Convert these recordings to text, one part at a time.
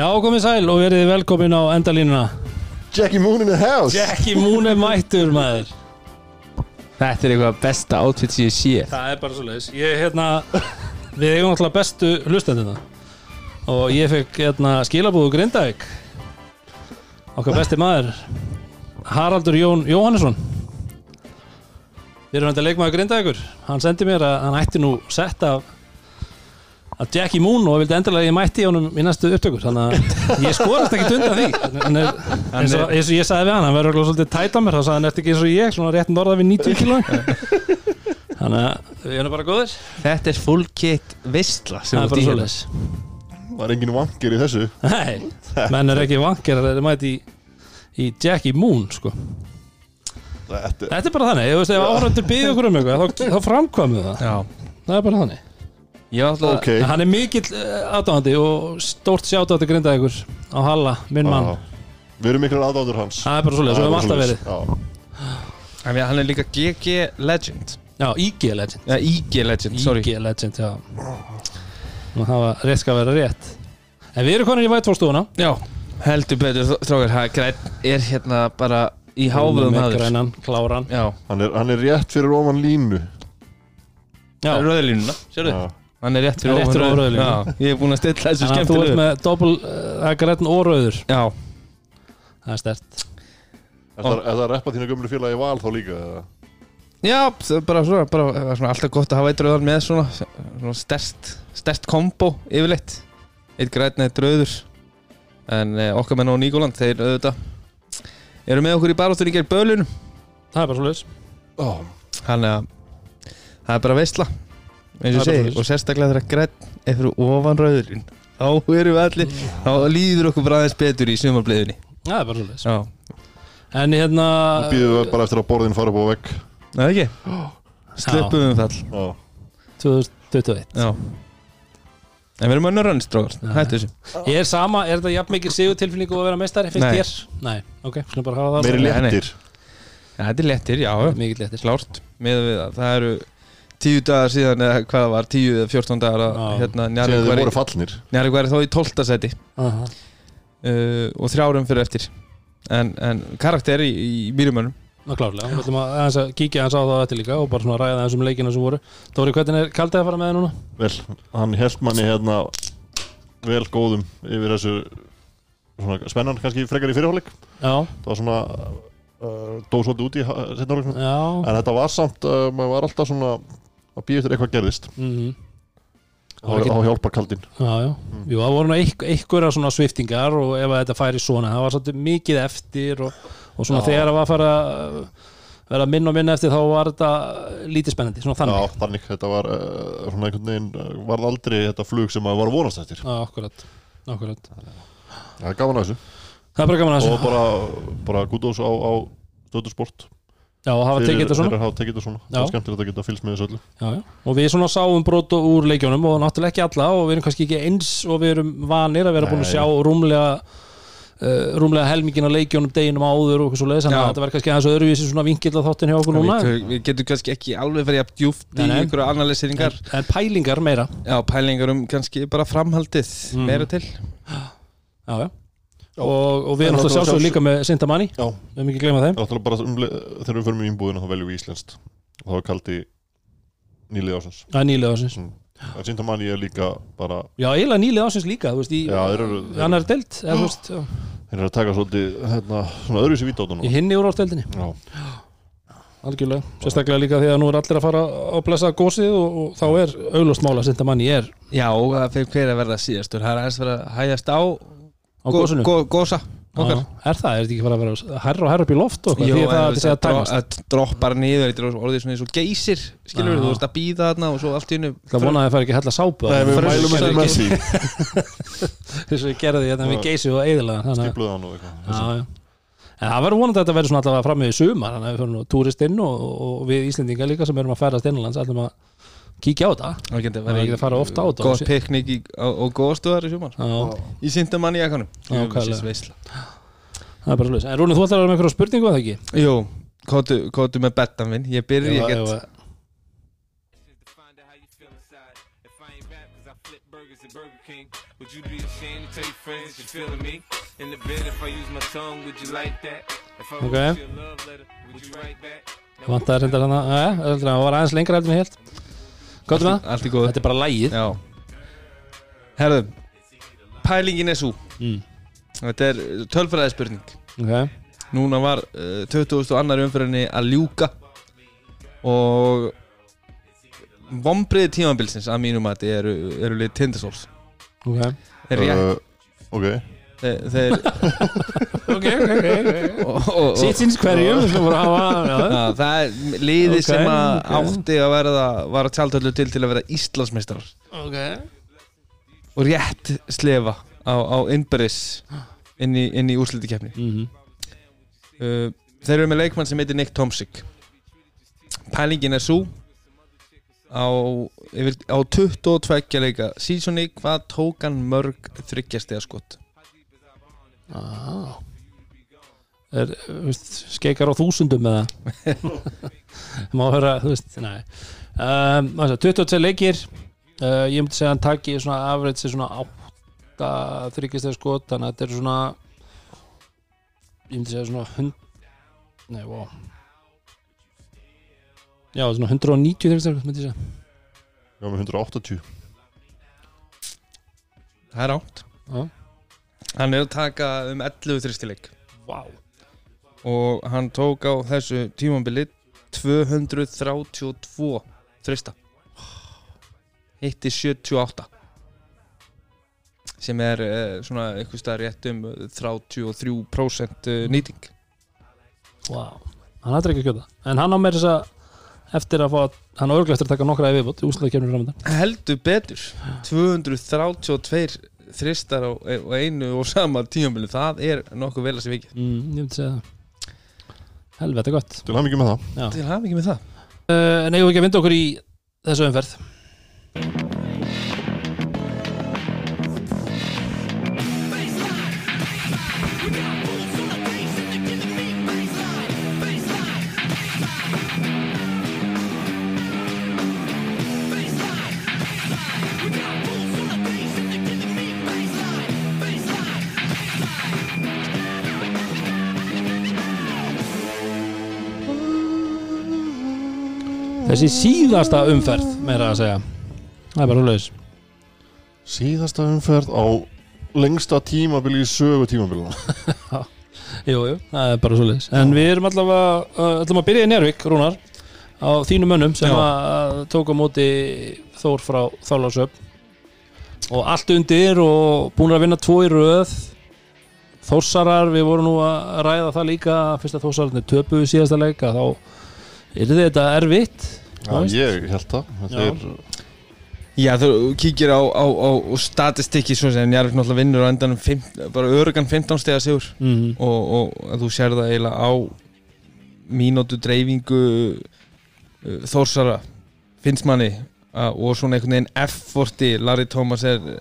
Já, komið sæl og verið velkomin á endalínuna. Jackie Moon in the house. Jackie Moon er mættur maður. Þetta er eitthvað besta outfit sem ég sé. Það er bara svo leiðis Ég, hérna, við eigum alltaf bestu hlustendina Og ég fekk, hérna, skilabúðu Grindavík. Okkar besti maður Haraldur Jón Jóhannesson. Við erum þetta leikmaður Grindavíkur. Hann sendi mér að hann ætti nú sett af að Jackie Moon og vildi endilega að ég mætti honum í næstu upptökur þannig að ég skorast ekki undan því. Hann er, eins, og, eins og ég sagði við hann hann verður örugglega svolítið tæt á mér þá sagði hann eftir ekki eins og ég svona rétt norða við 90 kíló? Þannig að við erum bara góðir. Þetta er full kit vistla sem það er í hérna. svoleiðis. Var engin vankir í þessu? Nei, menn er ekki vankir það er mæti í, í Jackie Moon sko. Þetta þetta er bara þannig, ég veist ef áhrandur byggði okkur um eitthvað þá, þá framkvæmum við það. Já. Það er bara þannig Ég var alltaf Ok. En hann er mikill uh, aðdáðandi og stórt sjátt átti grinda ykkur á Halla, minn mann. Við erum miklar aðdáttur hans. Það er bara svoleiðis, svo hefum alltaf verið. Já. En Hann er líka GG Legend. Já, IG Legend. Já, IG Legend, sorry. IG Legend, já. Nú, það var rétt skal vera rétt. En við erum konin í vætfórstofuna Já. Heldur betur, strókar Það er hérna bara í haður grænan, kláran. Já. Hann, er, hann er rétt fyrir ofan línu. Já, Röðlínuna, sérðu? Já. Hann er rétt fyrir. Já, ég er búin að stilla þessu að þú ert með doppel uh, græn og rauður. Já. Það er stert Er það, er að reppa þína gömlu félagi val þá líka? eða? Já, bara svona, bara, það er svona alltaf gott að hafa eitt rauðan með svona, svona stert, stert kombo yfirleitt. Eitt græn, eitt rauður. En eh, okkar menn á Níkoland þeir auðvitað eru með okkur í baróttur í gerð bölunum. Það er bara svoleiðis. Ó, þannig að það er bara veistla eins Það er og sérstaklega þegar græn er fyrir ofan rauðurinn þá erum við allir, þá líður okkur bara aðeins betur í sumarbliðinni Það er bara Já, En hérna Nú býðum við bara eftir að borðin fara upp á vegg. Það er ekki Slöpum um fall Já. 2021 Já. En við erum önnur rannstrókar, Nei. hættu þessu. Er sama, er þetta jafn mikið sigur tilfinningu að vera meistari, finnst þér? Nei, ok, skulum bara hafa það Nei, nei. léttir þetta er léttir, já, klárt. Með við það, það eru tíu dagar síðan eða hvað það var, tíu eða fjórtán dagar að hérna Njarvík þið væri, þá í tólta seti Aha. uh, og þrjárum fyrir eftir. En, en karakter í, í mínumönnum Ná klárlega, við ætlum að, aðeins að kíkja hans á það eftir líka og bara svona ræða þessum leikina sem voru. Dóri, hvernig er kaldið að fara með það núna? Vel, hann held manni hérna vel góðum yfir þessu svona spennan kannski frekar í fyrirháleik Já, það var svona uh, dóð svolítið út í setna hálfleiknum. Já. En þetta var samt, uh, maður var alltaf svona að býja eftir eitthvað gerðist. Mm þá þá hjálpar kaldinn. Já, já, jú, það voru einhverja svona sviftingar og ef að þetta færi svona það var svolítið mikið eftir og, og svona Já. þegar það var að fara að vera minn og minn eftir þá var þetta lítið spennandi, svona þannig. Já, þannig, þetta var uh, svona einhvern veginn uh, varð aldrei þetta flug sem maður var að vonast eftir. Já, akkurat, akkurat. Það er gaman að þessu. Það er bara gaman að og þessu bara, bara gúdós á, á stöðusport Já, og hafa tekið þetta svona. Þeir hafa tekið þetta svona. Það er skemmtilegt að geta fylgst með þessu öllu. Já, já. Og við svona sáum brot úr leikjónum og náttúrulega ekki alla og við erum kannski ekki eins og við erum vanir að vera búin að sjá rúmlega uh, rúmlega helmingin á leikjónum deginum áður og eitthvað svo leiðis þannig að þetta verður kannski aðeins öðruvísi svona vingill á þáttin hjá okkur núna. við, við getum kannski ekki alveg farið jafn djúft í einhverju analyseringar en, en pælingar meira. Já, pælingar um Og, og við erum náttúrulega sjálfsögur líka með Sintamani Já, við erum ekki gleyma þeim það er bara um, þegar við förum í ímbúðina þá veljum við íslenskt. Og þá er kaldi nýlið ásins það er nýlið ásins en sínda manni er líka bara já, eiginlega nýlið ásins líka þú veist, í er delt eða, þú veist, já, þeir eru að taka svolítið hérna, svona öðruvísi vítátunum í hinni úr ásdeldinni Já, algjörlega, sérstaklega líka því að nú er allir að fara að blessa gósið og, og þá er auglust mála að Sintamani er já, það fyrir hver að verða síðastur? Það er aðeins verið að hægjast á á gósa okkar. Er það, er þetta ekki bara að vera herra og herra upp í loft og Jó, eitthvað, því að það er dro- að droppar niður þetta er orðið svona eins og geysir skilur Já. þú veist að býða þarna og svo allt í unnu það vonaði að það fær ekki hella sápu Nei, við Frössu mælum við með því. Þess að við gerði þetta við geysi og eðilega Skipluðu hann og eitthvað. Já, já. En það verður vonandi að þetta verður svona allavega fram með í sumar þannig að við fyrir nú túrist inn og, og við Íslendingar líka sem erum að ferðast innanlands kíkja á þetta Það getur Það er ekki að fara oft á þetta. Góð piknik í- á- og góðstöðar í sumar Já, Í sindamann í ekkanum það er bara slúðis En Rúni, þú ætlar að vera með einhverja spurningu að það ekki? Jú, kótu, með bettan minn Ég byrja Ef að- ekkert ef að- to find out how you feel inside. If I ain't rap, cause I flip burgers at Burger King. Would you be ashamed to tell your friends you're feeling me? In the bed, if I use my tongue, would you like that? If I wrote Okay. you a love letter, would you write back? Vantaði reyndar hann að Það var aðeins lengra heldur með helt Hvað er það? Allt í góð Þetta er bara lægið Já. Herðu Pælingin er svo Mm. Þetta er tölfræði spurning Ok, Núna var uh, 20. og annar umfyrinni að ljúka Og Vombriði tímabilsins að mínum að þetta eru, eru lið Tindastóls. Ok. Uh, Ok Þeir, síns hverjum það er liði Ok, sem að ok. átti að verða var að tjaldöldu til til að vera Íslandsmeistarar. Ok. Og rétt slefa á, á innbyrðis inn í, inn í úrslitikefni Mhm. uh, þeir eru með leikmann sem heitir Nick Tomsik pælingin er svo á, yfir, á 22 leika sísoni hvað tók hann mörg þryggjastega skott ah. Er, veist, skeikar á þúsundum með það Má höra, þú veist, nei. Um, altså, 22 leikir. Uh, Ég myndi segja að hann taki svona average svona 8 þryggjastega skot þannig að þetta er svona ég myndi segja svona hund, nei, wow Já, svona 190 þryggjastega skot myndi ég segja. Já, með 180 það er átt. Já. Hann er að taka um 11 þryggjasteleik Vá. Og hann tók á þessu tímambili 232 þrista hitti 78 sem er uh, svona eitthvað stað rétt um 33% uh, nýting. Vá, hann hættir ekki að kjöta En hann á meira þess að eftir að fá hann á örglega eftir að taka nokkra í viðbót í úslega kemur framöndan heldur betur. 232 þristar á, á einu og sama tímambili það er nokkuð vel að sé vikið. Mm, Ég myndi segja það. Helvete gott. Til hann með það. Já. til hafa ekki með það. Uh, En eigum við ekki að vinda okkur í þessu umferð Þessi síðasta umferð meira að segja. Það er bara húleis Síðasta umferð á lengsta tímabili í sögu tímabilina. Jú, jú, það er bara húleis En við erum allavega ætlum að byrja í Nervík, Rúnar á þínum mönnum sem tók á móti Þór frá Þálasöp og allt undir og búin að vinna tvo í röð. Þórsarar, við vorum nú að ræða það líka fyrst að Þórsararnir töpuðu síðasta leika þá er þetta erfitt? Já, ég held það. Þeir, Já, þú kíkir á, á, á, á statistikki svo sem Njarvík náttúrulega vinnur á endanum fimm, bara örugan 15 stega sigur. Mm og, og að þú sér það eiginlega á mínútu dreifingu uh, Þórsara finnst manni uh, og svona einhvern veginn F-forti Larry Thomas er uh,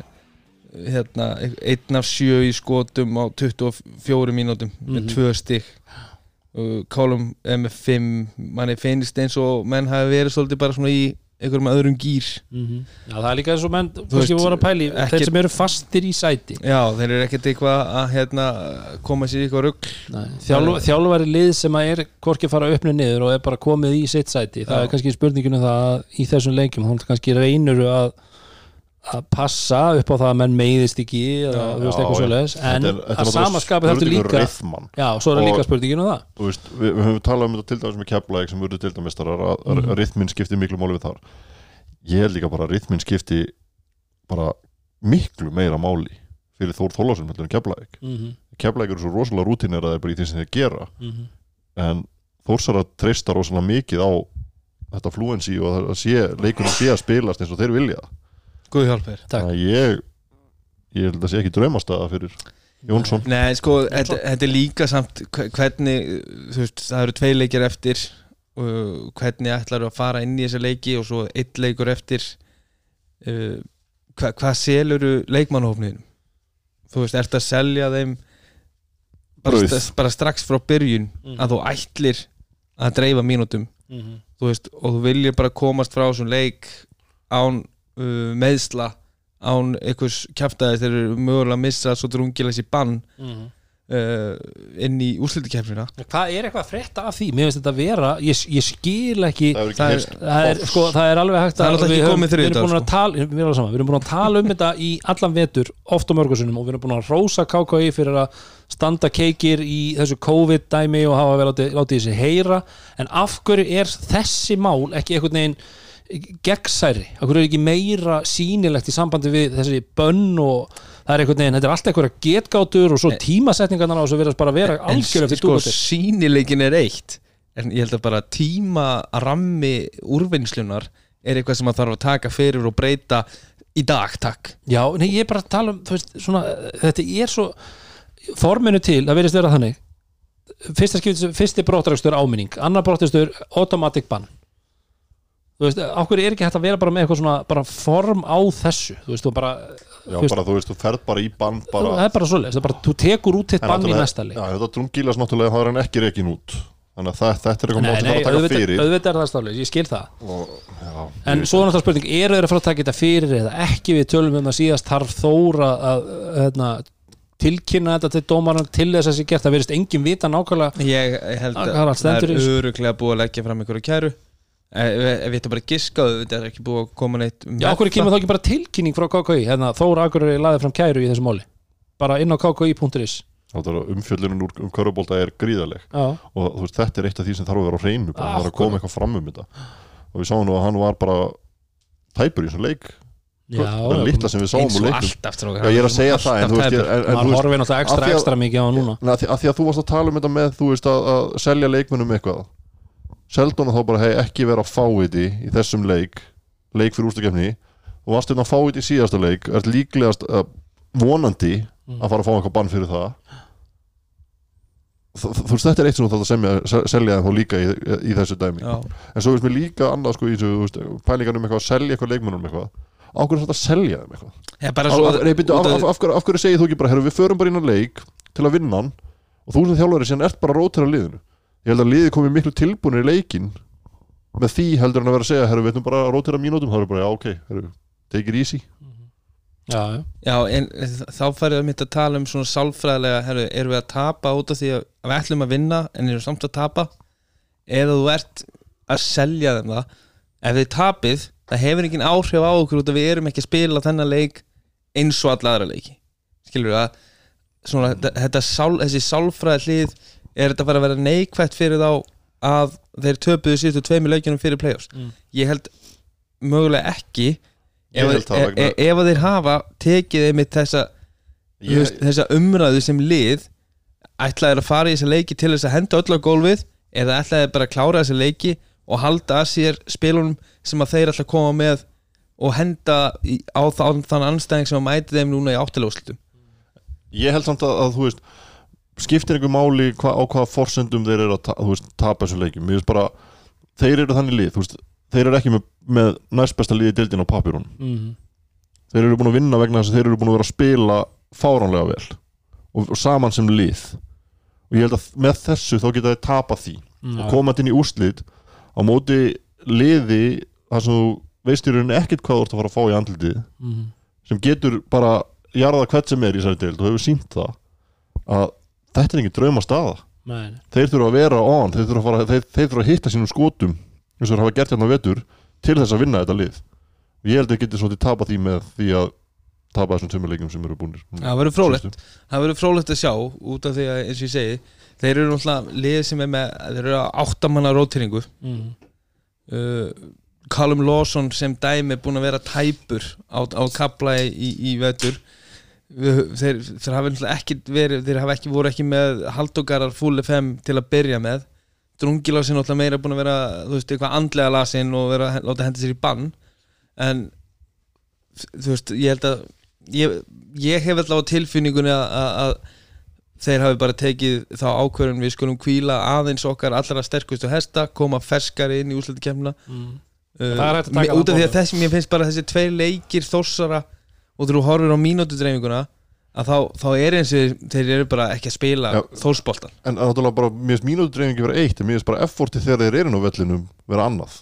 hérna, einn af sjö í skotum á 24 mínútum með Mhm. tvö stygg Colum er með 5 manni finnst eins og menn hafi verið svolítið bara svona í einhverjum öðrum gýr Mhm. Já, það er líka eins og menn, pæli ekkert- þeir sem eru fastir í sæti Já, þeir eru ekkert eitthvað að hérna, koma sér í eitthvað rugg Þjálf, þjálfari lið sem er hvorki að fara upp niður og er bara komið í sitt sæti það Já. er kannski spurninginu það að í þessum leikjum þá kannski reynur að að passa upp á það að menn meiðist ekki eða þú veist eitthvað svoleiðis. En Þetta er- þetta að náttúrulega sama skapi þetta spurning um líka Rithman. já, svo er það Og- líka spurninginu það. Þú veist, við, við höfum talað um þetta til dæmis með keflaðið sem verður deildamistarar að, að, að rithminn skipti miklu máli við þar. Ég held líka bara að rithminn skipti bara miklu meira máli fyrir Þór Þólasson heldur en keflaðið mm -hmm. keflaðið eru svo rosalega rútineraðið bara í því sem þeir gera. Mhm. en Þórsara treysta rosalega mikið á þetta fluency og að sé, leikunum sé að spilast eins og þeir vilja Guð hjálpa þér Takk. ég ég held að sé ekki draumastæða fyrir Jónsson Nei, sko, þetta, þetta er líka samt hve- hvernig, þú veist, það eru tvei leikir eftir og hvernig ætlar að fara inn í þessa leiki og svo eitt leikur eftir uh, hva, hvað seluru leikmannhófniðinum þú veist, ert að selja þeim bara, Brauð. st bara strax frá byrjun Mhm. að þú ætlir að dreifa mínútum Mhm. þú veist, og þú viljir bara komast frá þessum leik án uh, meðsla án einhvers kjaftaði þeir eru mögulega að missa svo drungilegs í bann Mhm. uh, inn í úrslitakefnina Hvað er eitthvað að frétta af því? Mér finnst þetta vera, ég, ég skil ekki Það er Það er- það er, sko, það er alveg hægt náttúrulega við höfum- við erum búin að sko. tala, við erum, saman, við erum búin að tala um þetta í allan vetur oft og mörgursunum og við erum búin að rósa KKI fyrir að standa keikir í þessu COVID-dæmi og hafa vel látið, látið þessi heyra en af hverju er þessi mál ekki einhvern veginn gegnsæri, hverju er ekki meira sýnilegt í sambandi við þessi bönn og það er einhvern veginn, þetta er alltaf einhverja getgátur og svo tímasetningarnar á þessu verðast bara að vera en algjörlega fyrir sko dúbótið sínileikin er eitt en ég held að bara tíma rammi úrvinnslunar er eitthvað sem að þarf að taka fyrir og breyta í dag, takk. Já, nei, ég er bara að tala um þú veist, svona, þetta er svo forminu til, það verðist vera þannig fyrsta fyrsti brottrækstur áminning annar brottrækstur automatic ban þú veist, ákveður er ekki hægt að vera bara með eitthvað svona, bara form á þessu? Þú veist, þú bara, Já, Þú veist- bara þú veist, þú ferð bara í bann það bara er bara svoleiðis, það er bara, þú tekur út þitt bann í næsta leik Já, þetta drungilas náttúrulega það er hann ekki reikin út. Þannig að það, þetta er eitthvað nei, þarf að taka auðvitað, fyrir. auðvitað er það stálega, ég skil það. Og, já, En svo er náttúrulega spurning, eru þeir að fara að taka þetta fyrir eða ekki? Við tölum um að síðast þarf þóra að hérna, tilkynna þetta til dómaran til þess að þessi gert, það verðist engin vita nákvæmlega ég held Það að það er öruglega búið að leggja fram einhverju kæru ef ég ætta bara að giska og þetta er ekki búið að koma neitt um Já, okkur kemur þá ekki bara tilkynning frá KKI hérna, Þóra Akureyri laði fram kæru í þessu máli. Bara inn á kki.is þetta er umfjöllunum úr um körubólta er gríðaleg Já, og þú veist, þetta er eitt af því sem þarf að vera á hreinu bara, það er að koma eitthvað fram um þetta. Og við sáum nú að hann var bara tæpur í þessum leik. Já það litla sem við sáum úr strókar Já, ég er að segja það, en þú veist, ég, en, veist horfið náttúrulega af ekstra, ekstra mikið á hann núna. Að, því, að því að þú varst að tala um þetta með þú veist að, að selja leikmennum eitthvað Seldon þá bara hei ekki vera að fá þetta í þessum leik leik fyrir úrstakefni og varst þetta að fá þetta í síðasta leik er líklegast uh, vonandi Mm. að fara að fá eitthvað bann fyrir það. Þú veist þetta er eitt sem þú þarf að selja þá líka í, í þessu dæmi. Já, en svo veist mér líka annað sko í þessu pælingar um eitthvað að selja eitthvað leikmennum eitthvað. Á hverju er þetta að selja þeim eitthvað? Af, hverju- segir þú ekki bara við förum bara inn á leik til að vinna hann og þú sem þjálfari síðan ert bara að rótera liðinu ég held að liðið komið miklu tilbúinir í leikin með því heldur en að vera að segja herru, við ætlum bara að rótera mínútum. Þá er bara, já ok, herru, take it easy. Já, já, Já, en þá færið að mitt að tala um svona sálfræðilega, herru, erum við að tapa út af því að við ætlum að vinna en erum samt að tapa? Eða þú ert að selja þeim það. Ef þið tapið, það hefur engin áhrif á okkur út af við erum ekki að spila þennan leik eins og alla aðra leiki. Skilur við að svona, þetta, þetta sál, þessi sálfræði hlið er þetta bara að vera neikvætt fyrir þá að þeir töpuðu síðustu tveimur leikjunum fyrir play-offs? Mm. ég held mögulega ekki. Ef, held ef, vegna- ef, að þeir hafa tekið einmitt þessa, ég, þessa umræðu sem lið ætlaðir að fara í þessa leiki til þess að henda öll á gólfið eða ætlaðir bara að klára þessa leiki og halda að sér spilunum sem að þeir ætla að koma með og henda í, á þann, þann anstæðing sem að mæti þeim núna í áttaljóðslutum ég held samt að, að þú veist skiptir einhver máli hva, á hvaða forsendum þeir eru að ta, veist, tapa þessu leikum bara, þeir eru þannig lið veist, þeir eru ekki með, með næst besta liði dildin á papirun Mhm. þeir eru búin að vinna vegna þess að þeir eru búin að vera að spila fáránlega vel og, og saman sem lið og ég held að með þessu þá geta þeir tapa því Já. og komað inn í úrslit á móti liði þar sem þú veist í rauninni ekkert hvað þú ert að fara að fá í andlitið Mhm. sem getur bara jarða hvert sem er í þessari deild og hefur sínt það að þetta er engin drauma staða Nei, þeir þurfa að vera on þeir þurfa að, fara, þeir, þeir þurfa að hitta sínum skotum eins og þeir hafa gert hérna á vetur til þess að vinna þetta lið. Og ég held að þeir geti svolítið tapa því með því að tapa þessum tömurleikum sem eru búinir Það verður frólægt það verður frólægt að sjá út af því að eins og ég segi þeir eru náttúrulega lið sem er með þeir eru að áttamanna rótýringu. Mhm. uh, Callum Lawson sem dæmi er búin að vera tæpur á, á kapla í, í, Við- þeir, þeir hafa ekki verið þeir hafa ekki, voru ekki með haldogarar full FM til að byrja með. Drungilásin náttúrulega meira búin að vera þú veist, eitthvað andlega lasin og vera að láta hendi sér í bann. En þú veist, ég held að ég, ég hef alltaf á tilfinningunni að, þeir hafi bara tekið þá ákvörðun við skulum kvíla aðeins okkar allra sterkustu hesta koma ferskari inn í úslutikemna Mhm. uh, er út af því að þessi, mér finnst bara þessi tveir leikir þossara og þú horfir á mínútudreifinguna að þá, þá er eins og þeir eru bara ekki að spila Já. þórsboltan en náttúrulega bara, mér finnst mínútu dreifingi vera eitt en mér finnst bara efforti þegar þeir eru nú vellinum vera annað.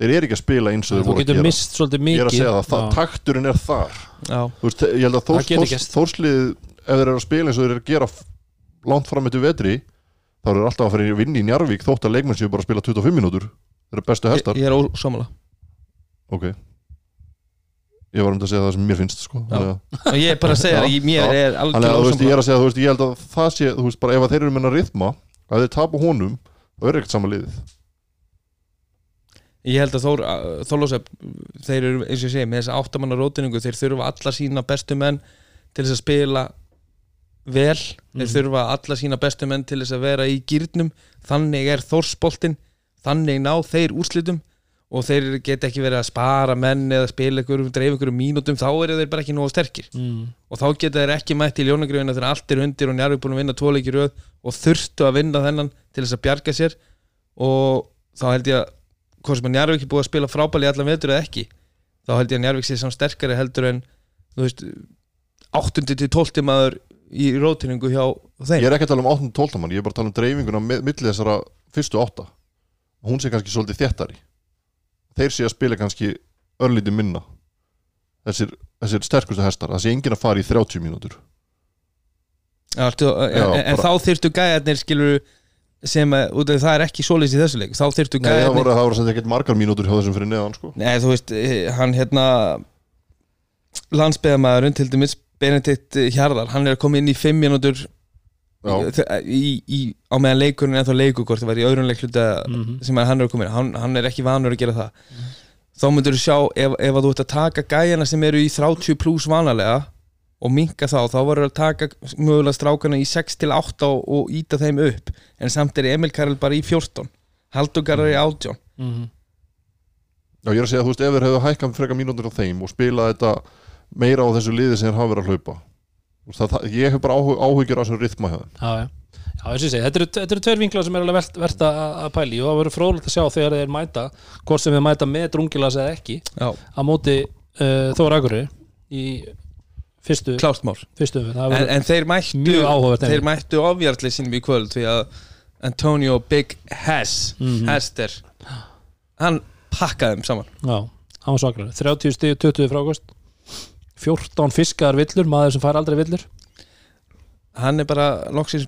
Þeir eru ekki að spila eins og þeir þú voru að getur gera. mist svolítið ég mikið er að segja það, það takturinn er þar. Já, Þú veist, ég held að Þórs, getur Þórs. Þórslið ef þeir eru að spila eins og þeir eru að gera langt fram eftir vetri þá eru þeir alltaf að fara í vinni í Njarvík þótt að leikmenn séu bara að spila 25 mínútur. Þeir eru bestu ég, hestar. Ég er ósámála ok ég var um að segja það sem mér finnst sko. Og ég er bara að segja Já, að ég- er að þú veist, ég ósámála er að segja þú veist, ég held að það sé þú veist, bara ef þeir eru menna rithma að þeir tapa honum þá er ekkert sama liðið. Ég held að Þór, Þórlósef þeir eru, eins og ég segi, með þessa áttamanna rótiningu þeir þurfa alla sína bestu menn til þess að spila vel. Þeir Mhm. þurfa alla sína bestu menn til þess að vera í gýrnum þannig er Þórsboltinn. Þannig ná þeir úrslitum og þeir geta ekki verið að spara menn eða spila ykkur, dreif ykkur mínútum þá eru þeir bara ekki nógu sterkir mm. og þá geta þeir ekki mætt í ljónagrifina þegar allt er undir og njárvík búin að vinna tvoleiki röð og þurftu að vinna þennan til þess að bjarga sér og þá held ég að hvort sem að njárvík er búið að spila frábæli allan vetur eða ekki þá held ég að njárvík sé samt sterkari heldur en þú veist 8. til 12. maður í rótiningu hjá þeim ég er ekki að tala um 8-12 mann, ég er bara að tala um dreifinguna þeir sé að spila kannski örlítið minna þessir, þessir sterkustu hestar það sé enginn að fara í 30 mínútur Já, ertu, en, Já, en þá þyrftu gæjarnir skilur sem að, því það er ekki svoleiðis í þessu leik þá þyrftu Nei, það voru, voru sem ekkert margar mínútur hjá þessum fyrir neðan sko. Nei, þú veist, eh, hann hérna landsbyðamæðurinn til dæmis Benedikt Hjarðar, hann er að koma inn í 5 mínútur. Í, í, á meðan leikurinn er þá leikur hvort það var í öðrum leikluta Mhm. sem að hann er inn, hann, hann er ekki vanur að gera það. Þá myndur þú sjá ef, ef að þú ert að taka gæjana sem eru í 30 pluss vanalega og minka þá, þá voru að taka mögulega strákana í 6 til 8 og, og íta þeim upp, en samt er Emil Karel bara í 14, Haldur Garðar í 18 Mm. Já, ég er að segja, þú veist, ef þeir hefðu hækkað frekar mínútur á þeim og spilað þetta meira á þessu liði sem þeir hafa verið að hlaupa það, það, ég hef bara áhug, áhyggjur á þessu rytma hjá þeim. Já, já. Já, þess að þetta eru, þetta eru tveir vinklar sem er alveg vert, vert að, að pæli og það verður frólægt að sjá þegar þeir mæta hvort sem þeir mæta með drungilas eða ekki Já, á móti uh, Þóra Akurri í fyrstu, klárt mál. fyrstu umferð. Það en, en þeir mættu þeir mættu ofjartli sinum í kvöld því að Antonio Big Hess Mhm. Hester hann pakkaði þeim saman. Já, hann var svaklar 30 stíð 20 frákost 14 fiskar villur, maður sem fær aldrei villur. Hann er bara loksins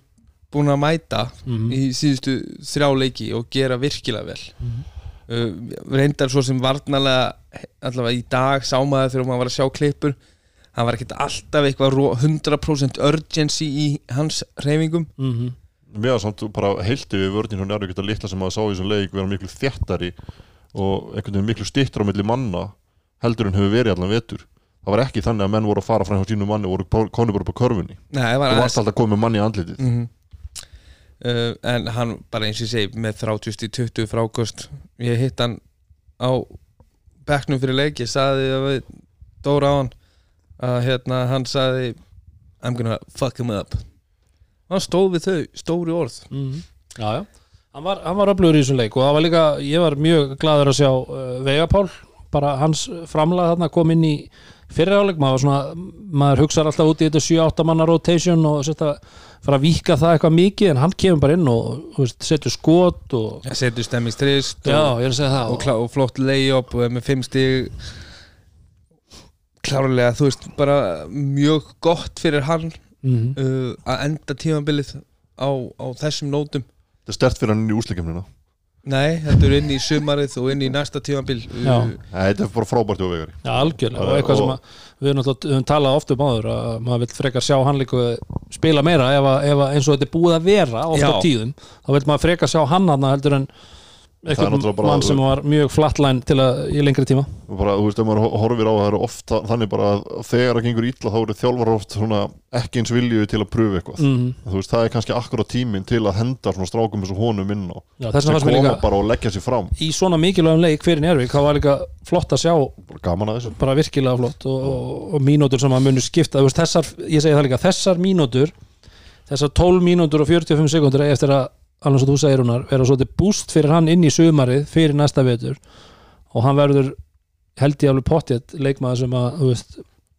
búin að mæta mm. í síðustu þrjá leiki og gera virkilega vel. Mhm. uh, reyndar svo sem varnalega allavega í dag sámaði þegar maður var að sjá klippur hann var ekkert alltaf eitthvað ro- 100% urgency í hans reyfingum Mm Mér var samt bara heilti við vörðin hún er ekki þetta litla sem maður sá í þessum leik vera miklu þjættari og einhvern veginn miklu stittur á milli manna heldur en hefur verið allan vetur það var ekki þannig að menn voru að fara frá hjá sínu manni og voru konu bara upp á körfunni. Nei, það var þú varst alltaf að koma með manni í andlitið. Mm uh, en hann bara eins og ég segi með 30-20 frákost ég hitt hann á bekknum fyrir leik ég saði að við Dóra á hann að hérna hann saði I'm gonna fuck him up. Hann stóð við þau, stóri orð. -hmm. Já, já. Hann var, hann var öflugur í þessum leik og það var líka, ég var mjög gladur að sjá uh, Vegapál, bara hans framlag þarna kom inn í fyriráleik maður, var svona, maður hugsaði alltaf út í þetta 7-8 manna rotation og sérst að fara að víka það eitthvað mikið en hann kemur bara inn og setur skot og, setur stemmingstrist og, ég er að segja það. og, og flott lay-up og er með 5 stig. Klárlega þú veist bara mjög gott fyrir hann mm uh, að enda tímabilið á, á þessum nótum. Þetta er stert fyrir hann í úsleikemnina Nei, þetta er inn í sumarið og inn í næsta tímabil Já. uh, þetta er bara frábært hjá vegari Já, algjörlega, og Og- eitthvað sem og- að, við höfum náttúrulega við höfum talað oft um áður að maður vil frekar sjá hann líka spila meira ef, að, ef að eins og þetta er búið að vera oft á Já. tíðum, þá vil maður frekar sjá hann hann heldur en Er bara- mann sem var mjög flatline til að í lengri tíma. Bara, þú veist, ef maður ho- horfir á það er ofta þannig bara að þegar það gengur illa þá eru þjálfar oft svona ekki eins vilju til að pröfu eitthvað. Mm. þú veist, það er kannski akkurat tíminn til að henda svona strákum eins og honum inn á Já, sem koma líka bara og leggja sér fram. í svona mikilvægum leik fyrir Njárvík þá var líka flott að sjá bara gaman að þessu. Bara virkilega flott og, og, og mínútur sem að munu skipta. Veist, þessar, ég segi það líka, þessar mínútur þessar 12 mínútur og 45 sekundur eftir að, alveg svo þú segir hunar vera svolítið búst fyrir hann inn í sumarið fyrir næsta vetur. Og hann verður held ég alveg pottjett leikmaður sem að, veist,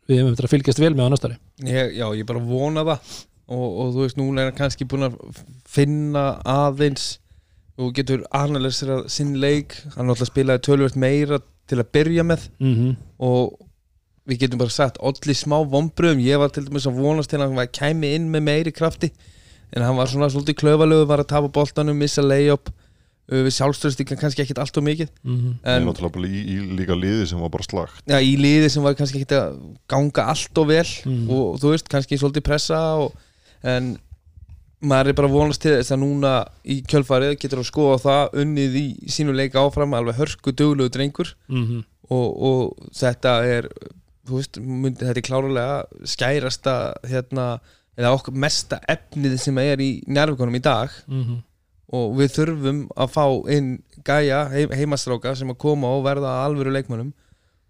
við hefum eftir að fylgjast vel með á næstari. Ég, Já, ég bara vona það. Og, og þú veist, núna er hann kannski búin að finna aðeins og getur analysera sinn leik. Hann náttúrulega spilaði tölvöld meira til að byrja með. Mm og við getum bara sagt allir smá vombröðum, ég var til dæmis að vonast til að hann kæmi inn með meiri krafti en hann var svona svolítið klöfalögu var að tapa boltanum, missa layup uh, við sjálfstöðst kannski ekkit allt og mikið -hmm. En en náttúrulega bara í, í líka liði sem var bara slagt ja, í liði sem var kannski ekkit að ganga allt og vel Mhm. og þú veist, kannski svolítið pressa og, en maður er bara vonast til þess að núna í kjölfarið getur að skoða það unnið í sínu leik áfram alveg hörsku duglugu drengur Mhm. og, og þetta er þú veist, myndi, þetta er klárulega skærasta hérna, eða okkur mesta efnið sem er í njárvíkonum í dag. Mhm. og við þurfum að fá inn gæja, heim, heimastráka sem að koma og verða að alvöru leikmönnum.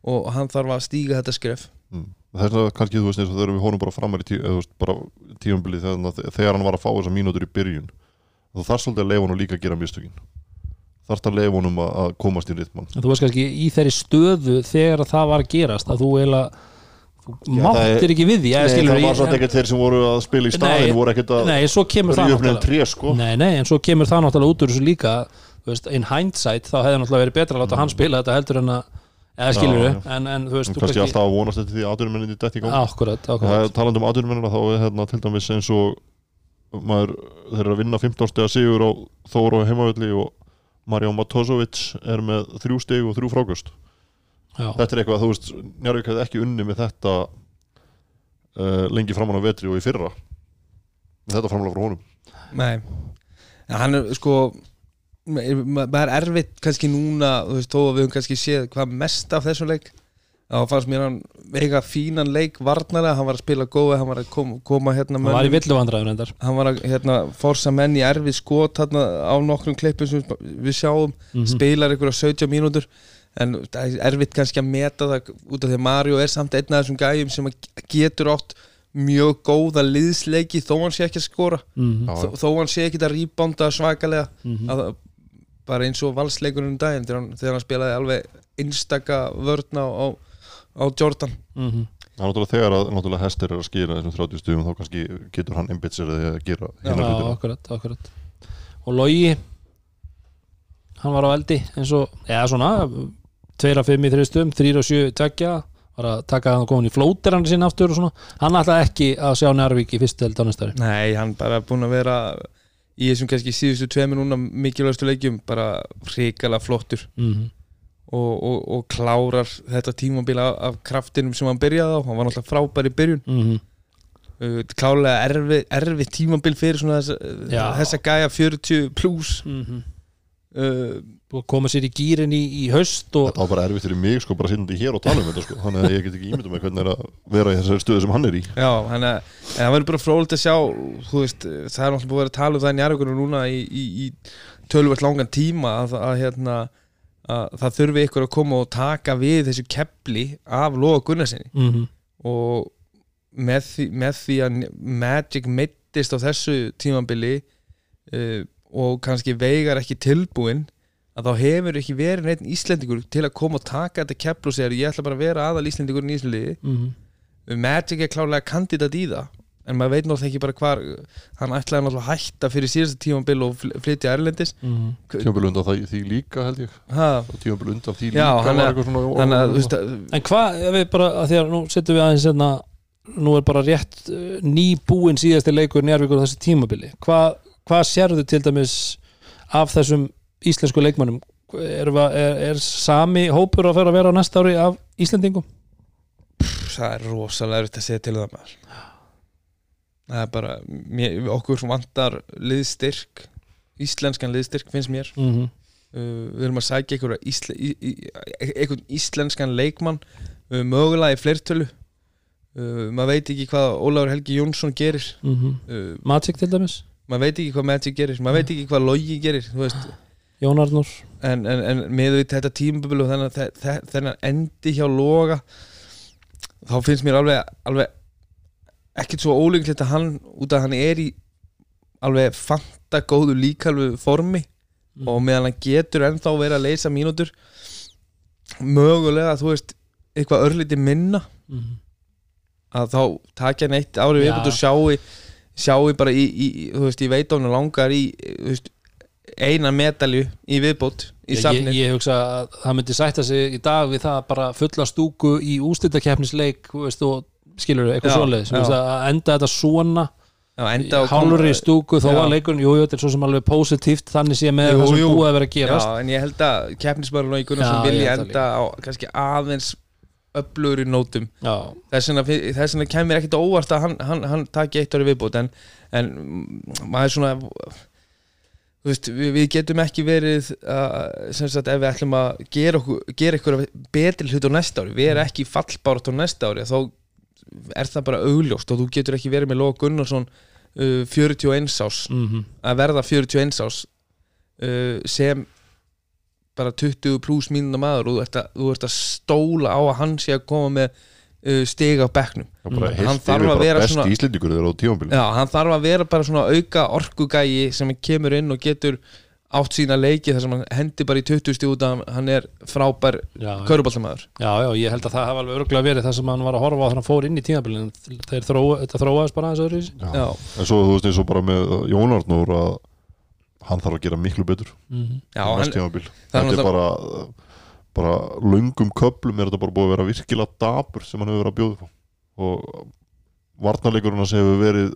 Og hann þarf að stíga þetta skref. Mm. Þess vegna kannski þú veist eins og þegar við honum bara framar í tí, eða, þú veist, bara tíumbili þegar, þegar hann var að fá þessar mínútur í byrjun þú þarf svolítið að leifa honum líka að gera mistökin. Þarf að leifa honum að, að komast í ritmann. En þú veist kannski í þeirri stöðu þegar að það var að gerast að þú eiginlega það máttir er- ekki við því. Nei, það var svolítið ekkert þeir sem voru að spila í staðin voru ekkert að neðan náttúrulega. tré sko. Nei, nei, en svo kemur það náttúrulega út úr þessu líka veist, in hindsight þá hefði náttúrulega verið betra að láta hann spila þetta heldur en að eða skilur við, en, en þú veist En þú kannski alltaf að vonast eftir því að aðurmenninni detti í gang. Akkurat, akkurat talandi um aðurmennina þá er hérna til dæmis eins og maður þeir eru að vinna 15 stega sigur á Þóru og heimavelli og Marján Matozovic er með þrjú steg og þrjú frákust Já, þetta er eitthvað, þú veist, Njarvík hefði ekki unni með þetta uh, lengi framan á vetri og í fyrra. Með þetta framlega frá honum. Nei, en hann er sko ma- maður er erfitt kannski núna þú veist, þó að við höfum kannski séð hvað mest af þessum leik. Þá fannst mér hann veiga fínan leik varnarlega, hann var að spila góði hann var að koma, koma hérna hann var í villu vandræður endar hann var að hérna, forsa menn í erfið skot hérna, á nokkrum klippum sem við sjáum. Mhm. spilar ykkur á 17 mínútur en það er erfitt kannski að meta það út af því að Mario er samt einn af þessum gæjum sem að getur átt mjög góða liðsleiki þó hann sé ekki að skora. Mhm. Já, þó, þó hann sé ekki að rýbánda svakalega. Mhm. að, bara eins og valsleikurinn um daginn þegar hann, þegar hann spilaði alveg einstaka vörna á, á Jordan. Mhm. Það er náttúrulega þegar að náttúrulega hestir er að skýra þessum 30 stugum þá kannski getur hann einbytt sér að gera Já, akkurat, akkurat. Og Logi hann var á eldi eins og, eða svona 2 af 5 í þristum, 3 af 7 tveggja var að taka hann og koma hann í flótir hann sinna aftur og svona, hann ætlaði ekki að sjá Njarvík í fyrstu held á næstari Nei, hann bara búin að vera í þessum kannski síðustu tveimur núna mikilvægstu leikjum bara hrikalega flottur. Mm og, og, og klárar þetta tímabil af, af kraftinum sem hann byrjaði á. Hann var náttúrulega frábær í byrjun. -hmm. uh, klálega erfið erfi tímabil fyrir Já. þessa gæja 40 pluss Mm uh, koma sér í gýrin í, í haust og Þetta var bara erfitt fyrir mig sko bara sinnandi hér og tala um þetta sko. Þannig að ég get ekki ímyndum með hvernig er að vera í þessari stöðu sem hann er í. Já, er en það verður bara frólægt að sjá þú veist, það er náttúrulega búið að vera að tala um það í njárvíkunum núna í, í, í tölvöld langan tíma að, að, hérna, að það þurfi ykkur að koma og taka við þessu kepli af Lóa Gunnarsinni mm -hmm. og með því, með því að Magic mittist á þessu tímabili uh, og kannski veigar ekki tilbúin að þá hefur ekki verið neitt Íslendingur til að koma og taka þetta kepplu og segja ég ætla bara að vera aðal Íslendingur í Íslandi Magic er klárlega kandidat í það en maður veit náttúrulega ekki bara hvar hann ætlaði náttúrulega að hætta fyrir síðasta tímabil og fl- flytja Erlendis. Tímabil undan það, því líka held ég. Tímabil undan því Já, líka er- eitthvað svona veist að En hvað, ef við bara, að því að nú setjum við aðeins hérna, nú er bara rétt uh, nýbúin síðasti leikur Njarvíkur á þessi tímabili, hvað hva sérðu til dæmis af þessum íslensku leikmannum er, er, er sami hópur að fara að vera á næsta ári af Íslendingum? það er rosalega erfitt að segja til um það maður. Það er bara mér, okkur vantar liðstyrk íslenskan liðstyrk finnst mér. Mm -hmm. uh, við erum að sækja einhverja ísle, í, í, einhvern íslenskan leikmann uh, mögulega í fleirtölu. Uh, maður veit ekki hvað Ólafur Helgi Jónsson gerir. Uh, Magic til dæmis, maður veit ekki hvað Magic gerir maður veit ekki hvað Logi gerir Jón Arnur en, en, en með þetta tímabil og þennan, þe- þe- þennan endi hjá Loga þá finnst mér alveg, alveg ekkert svo ólíklegt að hann út að hann er í alveg fanta góðu líkalvu formi Mm. og meðan hann getur ennþá verið að leysa mínútur mögulega þú veist eitthvað örlítið minna mm að þá takja hann eitt ári Já. viðbútt og sjái sjái bara í, í, í þú veist, ég veit á hann langar í þú veist, eina medalju í viðbót í ég, safnið ég hugsa að það myndi sætta sig í dag við það bara fulla stúku í og skilur eitthvað svoleiðis já. Veist, að enda þetta svona hálfur í stúku þó Já. að leikurinn, jú, jú, þetta er svo sem alveg positíft þannig sé með Jú, það sem jú. búið að vera að gerast Já, en ég held að keppnismæður og Gunnarsson Já, ég vilja enda á kannski aðeins öflugur í nótum þess vegna, kemur ekkit óvart að hann, hann, hann taki eitt ári viðbót en, en maður er svona veist, við, við getum ekki verið uh, sem sagt ef við ætlum að gera, okkur, gera ykkur betri hlut á næsta ári við erum ekki fallbárat á næsta ári þá er það bara augljóst og þú getur ekki verið með Lóa Gunnarsson uh, 41 ás mm að verða 41 ás uh, sem bara 20 pluss mínuna maður og þú ert, að, þú ert að stóla á að hann sé að koma með uh, stig á bekknum. Mm. Hann þarf að vera svona- Já, hann þarf að vera bara svona auka orkugægi sem kemur inn og getur átt sína leiki þar sem hann hendi bara í 20 stíð út að hann er frábær já, já, já, já, ég held að það hafa alveg örgulega verið það sem hann var að horfa á þannig að hann fór inn í tímabilin þeir þróa, þetta þróaðist bara aðeins öðru í Já. Já, En svo þú veist eins og bara með Jón Arnór að hann þarf að gera miklu betur. Mm já á hann, það er Þetta er bara bara löngum köplum er þetta bara búið að vera virkilega dabur sem hann hefur verið að bjóða á. Og varnarleikurinn hans hefur verið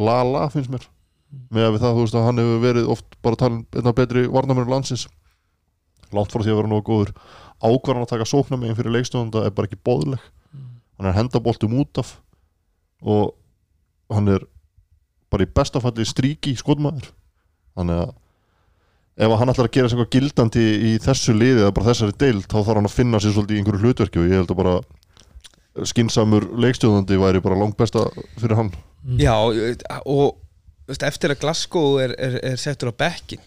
la-la finnst mér. Með að við það þú veist að hann hefur verið oft bara talin einna betri varnarmennur landsins. Langt frá því að vera nógu góður. Ákvarðan að taka sóknarmegin fyrir leikstjóðanda er bara ekki bóðleg hann er hendaboltum út af og hann er bara í bestafalli stríki skotmaður þannig að ef að hann ætlar að gera sér eitthvað gildandi í þessu liði eða bara þessari deild þá þarf hann að finna sér svolítið í einhverju hlutverki og ég held að bara skinsamur leikstjóðandi væri bara langt besta fyrir hann Já, og veist, eftir að Glasgow er, er, er settur á bekkin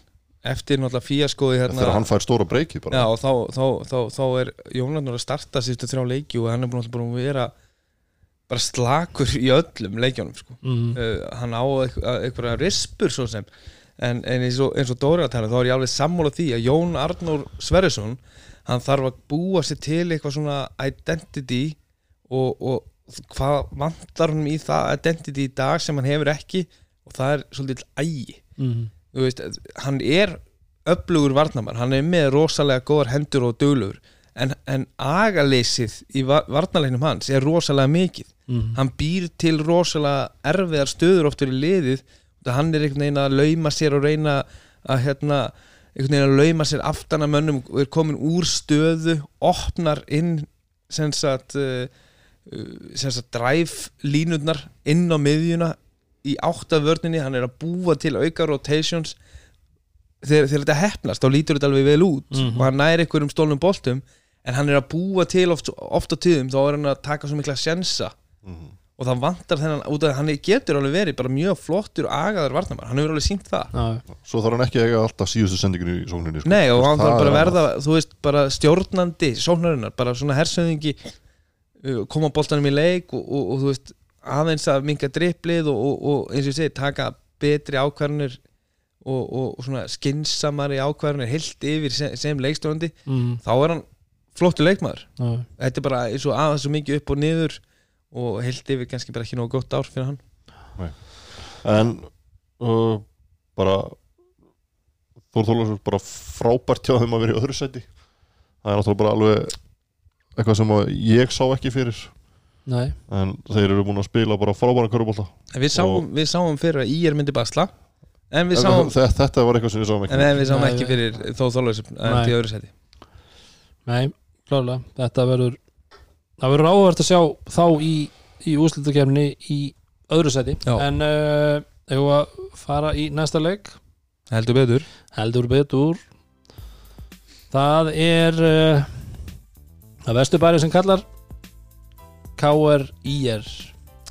eftir náttúrulega fíaskoði hérna þegar hann fær stóra breyki bara Já, og þá, þá, þá, þá er Jónarnur að starta síðustu þrjá leiki og hann er búin að vera bara slakur í öllum leikjónum sko. -hmm. uh, hann á eitthvað- einhverja rispur svo sem en, en eins og, eins og Dóri að tala þá er ég alveg sammála því að Jón Arnór Sverrisson hann þarf að búa sér til eitthvað svona identity og, og hvað vantar hann í það identity í dag sem hann hefur ekki og það er svolítið ægi. Mm þú veist, hann er öflugur varnamar, hann er með rosalega góðar hendur og döglugur en, en agaleysið í var varnalegnum hans er rosalega mikið. -hmm. hann býr til rosalega erfiðar stöður oft fyrir liðið hann er einhvern veginn að lauma sér og reyna að hérna einhvern veginn að lauma sér aftan að mönnum og er komin úr stöðu opnar inn sem sagt uh, uh, sem sagt dræf línurnar inn á miðjuna í átta vörninni, hann er að búa til auka rotations þegar, þegar þetta hefnast, þá lítur þetta alveg vel út Mhm. og hann næri einhverjum stólnum boltum en hann er að búa til oft, oft á tíðum þá er hann að taka svo mikla sjensa Mhm. Og það vantar þennan út af að hann getur alveg verið bara mjög flottur og agaður varnamar, hann hefur alveg sínt það. Já, svo þarf hann ekki að eiga alltaf síðustu sendinginu í sókninni sko. Nei og hann þarf bara að er verða þú veist, bara stjórnandi sóknarinnar, bara svona hersöðingi uh, koma boltanum í leik og, og, og þú veist, aðeins að minga dripplið og, og, og eins og ég segi, taka betri ákvarðanir og, og, og svona skinsamari ákvarðanir heilt yfir sem, sem leikstjórnandi mm, þá er hann flottur leikmaður. Já, þetta er bara eins og aðeins svo mikið upp og niður og heilt yfir kannski bara ekki nóg gott ár fyrir hann. En uh, bara Þór Þólasur bara frábært hjá þeim að vera í öðru sæti. Það er náttúrulega bara alveg eitthvað sem að ég sá ekki fyrir. Nei, en þeir eru búin að spila bara frábæra körubólta En við sáum, við sáum fyrir að Ír myndi basla. En við sáum, þetta var eitthvað sem við sáum ekki en við sáum Nei, ekki fyrir þó þólaus en Nei. til öðru seti nei, klálega Þetta verður Það verður áhvert að sjá þá í, í úrslutakefni í öðru seti Já. En uh, hefur að fara í næsta leik? Heldur betur. Heldur betur. Það er uh, það vesturbæri sem kallar. KR-IR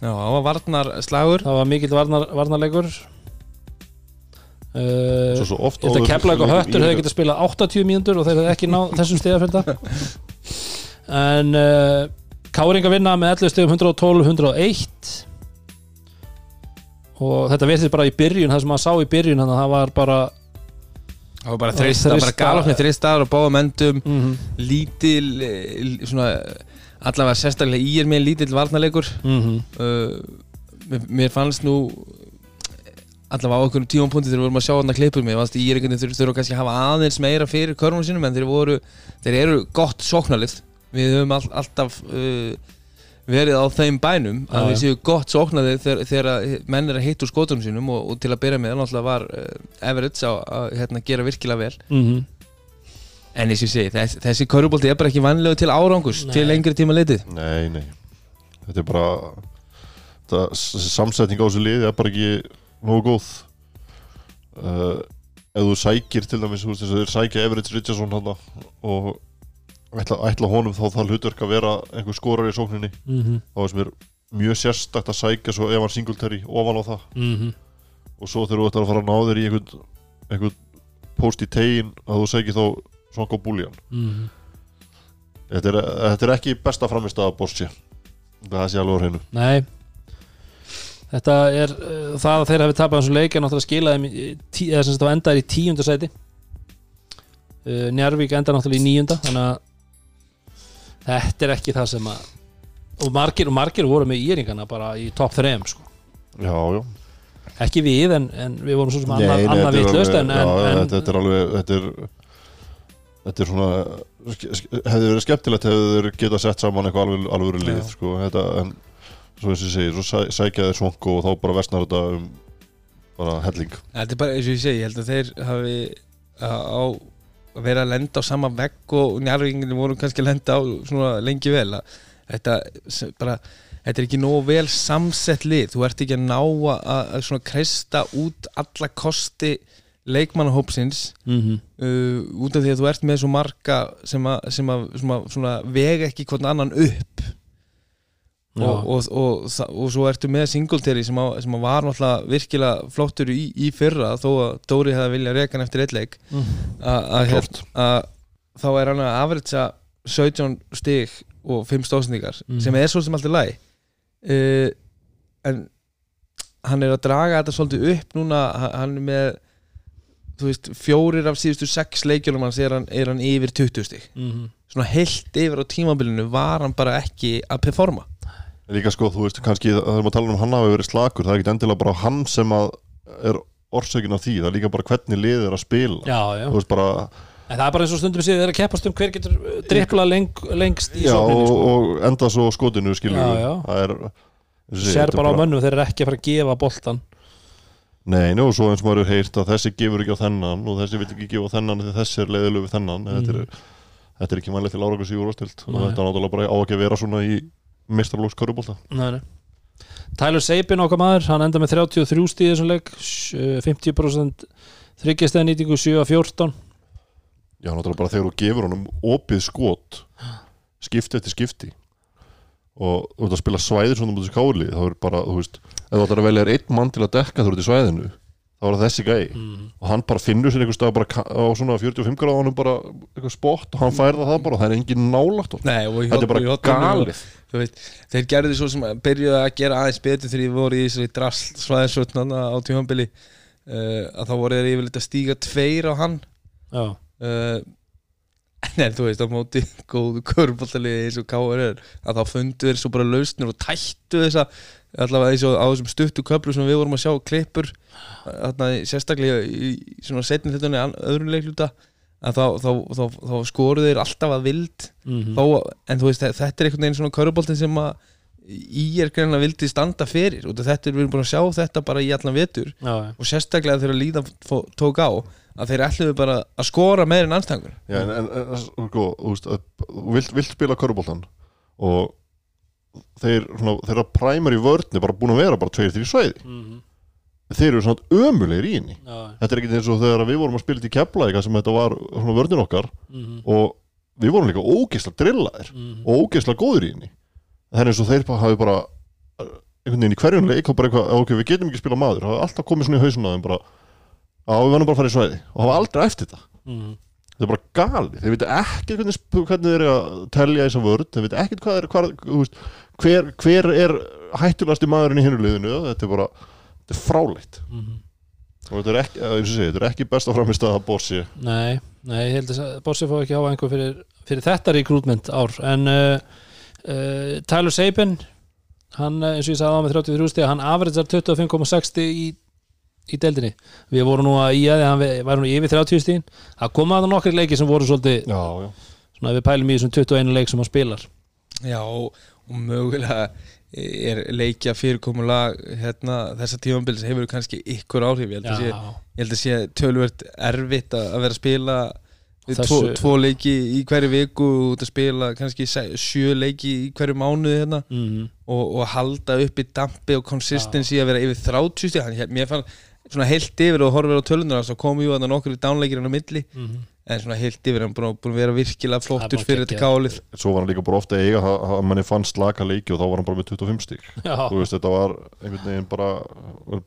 Já, það var varnar slagur. Það var mikill varnar, varnarleikur. Uh, svo, svo oft Þetta áður- keflag og höttur í- hefði getað spilað 80 mínútur og þeir hefði ekki náð þessum stegafjölda en uh, Káringa vinna með 11 stegum 112-101 og þetta veitir bara í byrjun það sem maður sá í byrjun þannig að það var bara Það var bara þrist, það var bara galopni þristar og báðum endum. Mm lítil eh, svona allavega sérstaklega Ír með lítill varnarleikur. -hmm. uh, mér- mér fannst nú allavega á okkur tímapunkti þegar við vorum að sjá hann að klippur mig ég er einhvern veginn þurfa kannski að hafa aðeins meira fyrir körnum sínum en þeir voru þeir eru gott sóknarlið við höfum all, alltaf uh, verið á þeim bænum að Já, við já. séu gott sóknarlið þegar, þegar að menn er að hitta úr skotunum sínum og, og til að byrja með náttúrulega var uh, Everett á að hérna, gera virkilega vel. Mm en eins og ég segi, þess, þessi körubólti er bara ekki vanlegu til árangus Nei. til lengri tíma litið. Nei, nei. Þetta er bara þetta, þessi samsetning á þessu liði er bara ekki nógu góð. Uh, ef þú sækir til dæmis, þú veist þess að þeir sækja Everett Richardson hann og ætla, ætla honum þá það hlutverk að vera einhver skorar í sókninni. -hmm. þá er sem er mjög sérstakt að sækja svo Evan Singletary ofan á það. Mm og svo þegar þú ætlar að fara að ná þér í einhvern, einhvern post í tegin að þú sækir þá Sonko Búljan -hmm. þetta er, þetta er ekki besta framist að Borsi það sé alveg á hreinu. Nei. Þetta er uh, það að þeir hafi tapað þessu leik er náttúrulega skilað þeim í tí, eða sem sagt þá endar í tíunda sæti. Uh, Njarvík endar náttúrulega í níunda þannig að þetta er ekki það sem að og margir, og margir voru með íringana bara í topp 3 sko. já, já ekki við en, en við vorum svo sem Nei, annað, nei, annað þetta er vitlaust en, alveg- en, já, en þetta, þetta er alveg þetta er, þetta er svona hefði verið skemmtilegt hefði þeir geta sett saman eitthvað alveg, alveg lið Já. sko, þetta, en svo eins og ég segi svo sæ, sækja þeir svonku og þá bara vestnar þetta um bara helling Þetta er bara eins og ég segi, ég held að þeir hafi á að vera að lenda á sama vegg og njárvinginu voru kannski að lenda á svona lengi vel að þetta bara þetta er ekki nógu vel samsett lið þú ert ekki að ná að, að svona kreista út alla kosti leikmannahópsins mm uh, út af því að þú ert með svo marga sem að, sem að, sem að svona, vega ekki hvern annan upp. Og, og, og, og, svo ertu með Singletary sem, að, sem var náttúrulega virkilega flottur í, í fyrra þó að Dóri hefði viljað reka hann eftir eitt leik. Að- að hér- Klárt. að þá er hann að afritsa 17 stig og 5 stóðsendingar Mhm. sem er svo sem allt er læg uh, en hann er að draga þetta svolítið upp núna hann- er með veist, fjórir af síðustu sex leikjunum hans er hann, er hann yfir 20 stig. Mm svona heilt yfir á tímabilinu var hann bara ekki að performa líka sko, þú veist, kannski þegar maður tala um hann hafi verið slakur, það er ekki endilega bara hann sem er orsökin af því það er líka bara hvernig liðið er að spila já, já. þú veist bara, en það er bara eins og stundum séð þeir að keppast um hver getur uh, drippla leng, lengst í já, sókninni og, sko. og enda svo skotinu skilur Já, við. já. það er og sér er bara á mönnum þeir eru ekki að fara að gefa boltan Nei, nú, svo eins og maður er heyrt að þessi gefur ekki á þennan og þessi vil ekki gefa þennan því þessi er leiðilegu við þennan en þetta, er, þetta er ekki mælið til ástilt og þetta er náttúrulega bara á ekki að vera svona í mistralóks körubólta. Tyler Sabin okkar maður, hann enda með 33 stíð þessum sj- 50% þryggjastæða nýtingu 7 af 14 Já, náttúrulega bara þegar þú gefur honum opið skot skipti eftir skipti og þú ert að spila svæðir svona mútið skáli þá er bara, þú veist, ef þú ætlar að velja einn mann til að dekka þú ert í svæðinu þá er það þessi gæi. Mm. og hann bara finnur sér einhver stað á svona 45 gráðanum bara eitthvað spott og hann færða það bara og það er engin nálagt og þetta er bara galið þú veist, þeir gerðu svo sem að byrjuðu að gera aðeins betur þegar ég voru í þessari drasl svæðisvötnan á tímanbili uh, að þá voru þeir yfirleitt að stíga tveir á hann uh, en þú veist á móti góðu körbóltalið eins og K.R. er að þá fundu þeir svo bara lausnir og tættu þessa allavega eins og á þessum stuttu köflu sem við vorum að sjá klippur þarna, sérstaklega í í svona setni hlutunni öðrum leikluta þá, þá, þá, þá, skoruðu þeir alltaf að vild. Mm þó, en þú veist, þetta er einhvern veginn svona köruboltin sem að í er greinlega vildi standa fyrir. Og þetta er, við erum búin að sjá þetta bara í allan vetur. Já, og sérstaklega þegar líðan fó- tók á að þeir ætluðu bara að skora meir en anstangur Já, en, en, en sko, þú veist, vilt, vilt spila körubóltan og þeir, svona, þeirra primary vörn er bara búin að vera bara tveir, þrjir svæði. Mm þeir eru svona ömulegir í henni. Já, þetta er ekki eins og þegar við vorum að spila í kefla sem þetta var svona vörnin okkar mm og við vorum líka ógeðslega drillaðir -hmm. og ógeðslega góður í henni. Það er eins og þeir hafi bara uh, einhvern veginn í hverjum leik og bara eitthvað, ok, við getum ekki spila maður, það hafa alltaf komið svona í hausuna þeim bara, á, við verðum bara að fara í svæði. Og hafa aldrei eftir þetta. Mm þetta er bara gali, þeir veit ekki hvernig, hvernig þeir eru að telja þessa vörð þeir veit ekki hvað er hvað, hver, hver er hættulegasti maðurinn í hinnuleginu þetta er bara, þetta er fráleitt. -hmm. og þetta er ekki, þetta er ekki besta framist að bossi Nei, nei, ég held að Bossi fá ekki á einhver fyrir, fyrir þetta rekrútment ár. En uh, uh, Tyler Sabin hann, uh, eins og ég sagði á með 33 stíð hann afriðar 25,6 stíð í í deildinni. Við vorum nú að í að hann væri nú yfir 30 stíðin það koma að nokkri leiki sem voru svolítið Já, já. svona við pælum í þessum 21 leik sem hann spilar. Já, og mögulega er leikja fyrirkomulag hérna, þessa tímambils hefur kannski ykkur áhrif. Ég held að sé, tölvert erfitt að vera að spila Þessu- tvo, tvo leiki í hverju viku og spila kannski sjö leiki í hverju mánuði hérna. Mm og, og halda upp í dampi og consistency að vera yfir 30 stíð hann, mér fann svona heilt yfir og horfir á tölunar þá komu jú að nokkur dánleikir hann á milli en svona heilt yfir hann búin að, búin að vera virkilega flottur fyrir þetta kálið Svo var hann líka bara ofta að eiga að manni fannst slaka leiki og þá var hann bara með 25 stík Þú veist, þetta var einhvern veginn bara,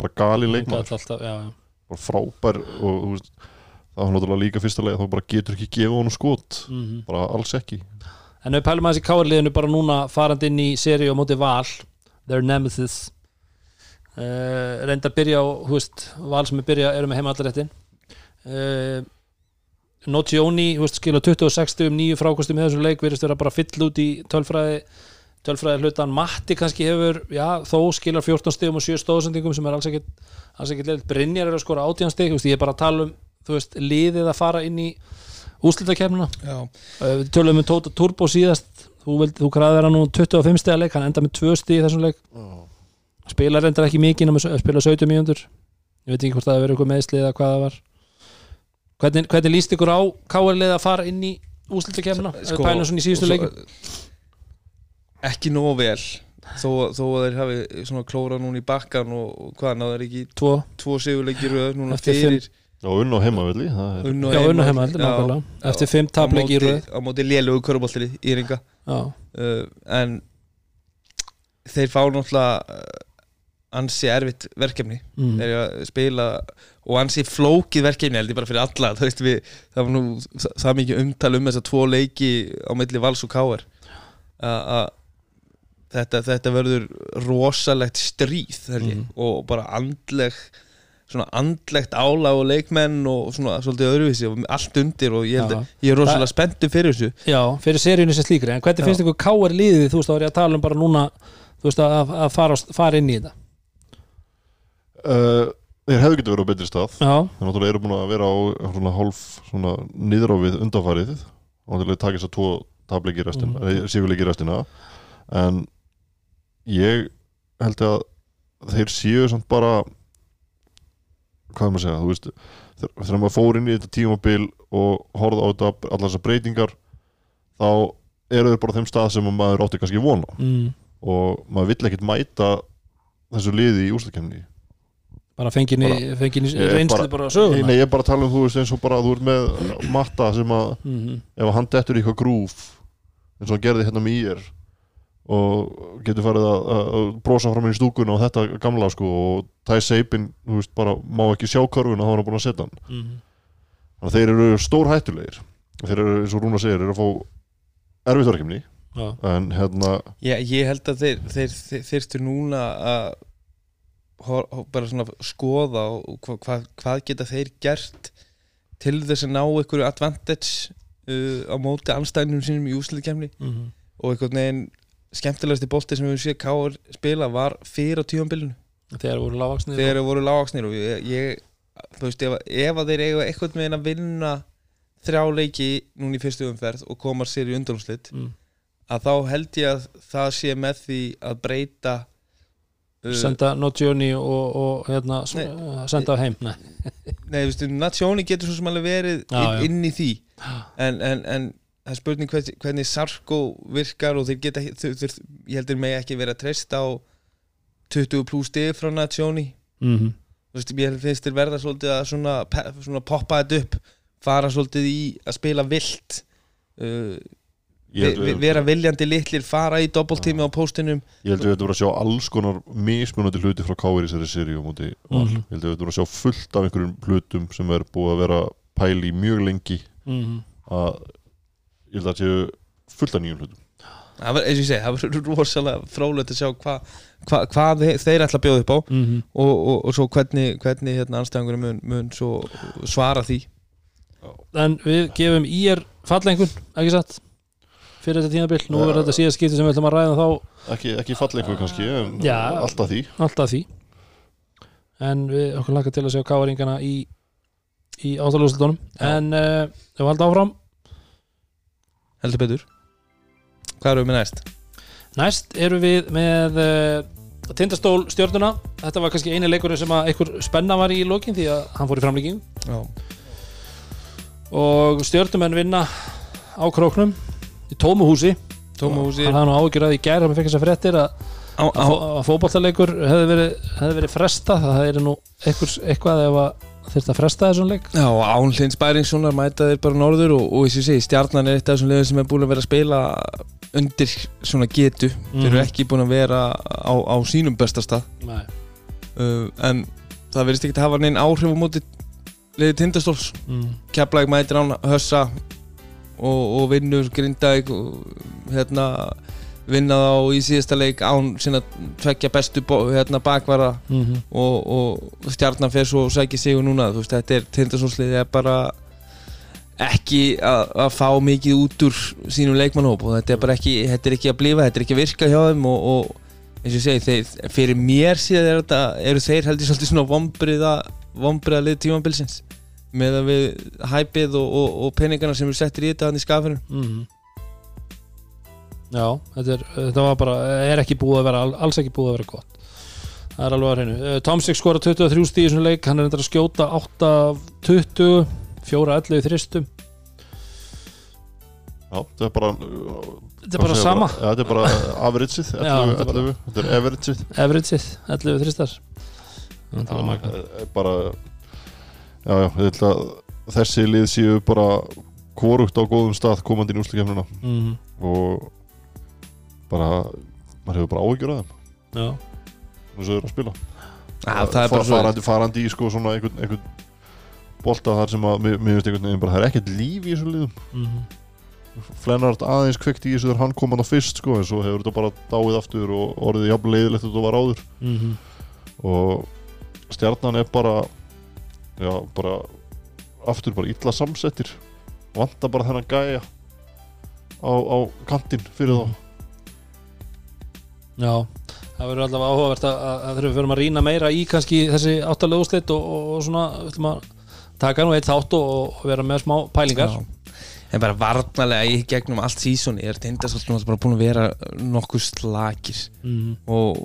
bara gali já. bara frábær og þú veist, það var náttúrulega líka fyrsta leið þá bara getur ekki gefið honum skot. Mm bara alls ekki. En ef við pælum aðeins í káarliðinu bara núna farandi inn í seri á móti Val Their Nemesis uh, reynda að byrja á þú veist, Val sem er byrja eru með heimallaréttin uh, Nocioni þú veist, skilur 26 um nýju frákostum í þessum leik virðist vera bara fyll út í tölfræði tölfræði hlutan Matti kannski hefur já, þó skilar 14 stigum og 7 stóðsendingum sem er alls ekkit, alls ekkit leitt Brynjar er að skora 18 stig, þú veist, ég er bara að tala um þú veist, liðið að fara inn í úslitakefnina Já, Uh, Við tölum um Tóta Turbo síðast Þú, vild, þú græðir hann nú 25 stiga leik Hann enda með 2 stig í þessum leik. Spilar reyndar ekki mikið að spila 17 mínútur. Ég veit ekki hvort það hefur verið eitthvað meðslið eða hvað það var Hvernig, hvernig líst ykkur á KR-lið að fara inn í úslitakefnina? Sko, pælum svona í síðustu og leikum ekki nógu vel. Þó, þó að þeir hafi svona klóra núna í bakkan og, og hvað náður ekki Tvo, tvo sigurleikir röð núna Eftir fyrir Já, unn á heimavelli það er, unnu já, unnu heima heldur nákvæmlega. Eftir 5 tapleik í röð. á móti lélugu köruboltri í ringa Já, uh, en þeir fá náttúrulega ansi erfitt verkefni mm. þeir eru að spila og ansi flókið verkefni held ég bara fyrir alla það, veist, við, það var nú það, mikið umtal um þess að tvo leiki á milli Vals og Káar að þetta, þetta verður rosalegt stríð ég, Mhm. og bara andleg svona andlegt álag og leikmenn og svona svolítið öðruvísi og allt undir og ég, held ég er rosalega spenntur fyrir þessu já fyrir seríunni sem slíkri En hvernig Já. finnst ykkur KR-liðið Þú veist, þá er ég að tala um bara núna Þú veist, að, að fara, fara inn í þetta uh, Þeir hefðu getið verið á betri stað. Þeir náttúrulega eru búin að vera á svona hálf svona við undanfarið. Og náttúrulega takið þess að tvo tableiki restina, mm. sigurleiki restina. En ég held að þeir séu samt bara hvað er maður að segja, þú veist þegar, maður fór inn í þetta tímabil og horfði á þetta, allar þessar breytingar þá eru þeir bara þeim stað sem maður átti kannski vona mm. og maður vill ekkit mæta þessu liði í úrstakemni bara Ég er reynslu bara- söguna Nei, ég er bara að tala um þú veist eins og bara þú ert með matta sem að Mhm. ef hann dettur í eitthvað grúf eins og hann gerði hérna með ír og getur farið að, að, að brosa fram í stúkuna og þetta gamla sko og Ty Seipin, þú veist, bara má ekki sjá körfuna þá er hann búin að setja hann Mhm. þannig að þeir eru stór hættulegir þeir eru, eins og Rúna segir, eru að fá Já. en hérna, ég, ég held að þeir, þyrftu núna að bara svona skoða og hva, hva, hvað geta þeir gert til þess að ná einhverju advantage uh, á móti anstæðnum sínum í úsliðkemni Mhm. og einhvern veginn skemmtilegasti bolti sem við séð Káar spila var fyrir á tíumbilinu þegar voru lágvaksnir þegar voru lágaksnir og ég, ég þú veist, ef, ef að þeir eiga einhvern veginn að vinna þrjá leiki núna í fyrstu umferð og koma sér í undanúslit mm. að þá held ég að það sé með því að breyta senda no journey og, og hérna, uh, senda heim Nei. Nei, þú veist, Natsjóni getur svo sem alveg verið Já, inn, já. inn í því. En, en, en það er spurning hvernig, hvernig Sarko virkar og þeir geta þeir, þeir, ég heldur mig ekki vera að treysta á 20 pluss stig frá Natsjóni mm þú veist, ég finnst þér verða svolítið að svona, svona poppa þetta upp fara svolítið í að spila vilt uh, vi, við, vera viljandi litlir fara í doppeltími á póstinum ég held við þetta voru að sjá alls konar mismunandi hluti frá Káir í þessari seríu á móti val. Mhm. ég held við þetta voru að sjá fullt af einhverjum hlutum sem er búið að vera pæli mjög lengi -hmm. að ég held að séu fullt af nýjum hlutum það var, eins og ég segi, það var rosalega frólægt að sjá hva, hva, hvað þeir, ætla að bjóða upp á Mm og, og, og svo hvernig, hvernig hérna, anstæðangur mun, mun svo svara því en við gefum í er fallengun ekki satt fyrir þetta tímabil, nú er þetta síðast skipti sem við ætlum að ræða þá ekki, ekki fallengu kannski en Já. alltaf því. Alltaf því. En við okkur laka til að sjá káaringana í, í áttalúsildunum en uh, við valda áfram. Heldur betur. Hvað erum við með næst? næst eru við með uh, tindastól stjörnuna. Þetta var kannski eini leikurinn sem að einhver spenna var í lokin því að hann fór í framlíking Já, og stjörnumenn vinna á króknum í tómu húsi Tómahúsi hann hafði nú ágjörð í að við fekk þess að fréttir að, að fótballtaleikur hefði verið, hefði verið fresta það er nú eitthvað, eitthvað ef að þurft að fresta þessum leik. Já, Án Hlins Bæringssonar mæta þeir bara norður og, og eins og segi, stjarnan er eitt af þessum liðum sem er búin að vera að spila undir svona getu. Þeir eru Mhm. ekki búin að vera á, á sínum besta stað. Nei. uh, en það verðist ekki að hafa neinn áhrif á móti liðið tindastóls. Mm. Keflæk mætir án hössa og, og vinnur Grindavík hérna vinna þá í síðasta leik án sinna tvekja bestu hérna, bakvara Mm -hmm. og, og stjarnan fer svo og sækir sig og núna, veist, þetta er tindasólsliði er bara ekki að að fá mikið út úr sínum leikmannhóp og þetta er bara ekki þetta er ekki að blifa, þetta er ekki að virka hjá þeim og, og eins og ég segi, þeir, fyrir mér síðan er þetta, eru þeir heldur svolítið svona vombriða, vombriða lið tímabilsins með að við hæpið og, og, og peningana sem eru settir í þetta hann í skafinu. Mhm. Já, þetta, er, þetta var bara er ekki búið að vera, alls ekki búið að vera gott. Það er alveg að hreinu. Tomsik skora 23 stíð í svona leik. Hann er reyndar að skjóta 8 af 20 4 af 11 í þristum Já, þetta er bara þetta er bara sama, Já, þetta er bara averageið. Já, 11, þetta er bara- 11, Þetta er averageið. Averageið 11 þristar bara Já, já, ég held að þessi lið séu bara korugt á góðum stað komandi í úslikefnina Mhm. og bara maður hefur bara áhyggjur að þeim. Já, og þau eru að spila. Ja, það er bara svo farandi, farandi í sko svona einhvern, einhvern bolta þar sem að mér mér finnst einhvern veginn bara það er ekkert líf í þessu liðum. Mhm. Flennart aðeins kveikt í þessu þegar hann kom hann á fyrst sko en svo hefur þetta bara dáið aftur og orðið jafn leiðilegt þetta var áður. Mhm. og stjarnan er bara já, bara aftur bara illa samsettir vantar bara þennan gæja á, á kantinn fyrir þá Já, það verður allavega áhugavert að, að, að þegar við förum að rýna meira í kannski þessi áttalega úrslit og, og, og svona við ætlum að taka nú eitt þátt og, og vera með smá pælingar Já. en bara varnalega í gegnum allt sísoni er tindastóll bara búin að vera nokkuð slakir Mhm. og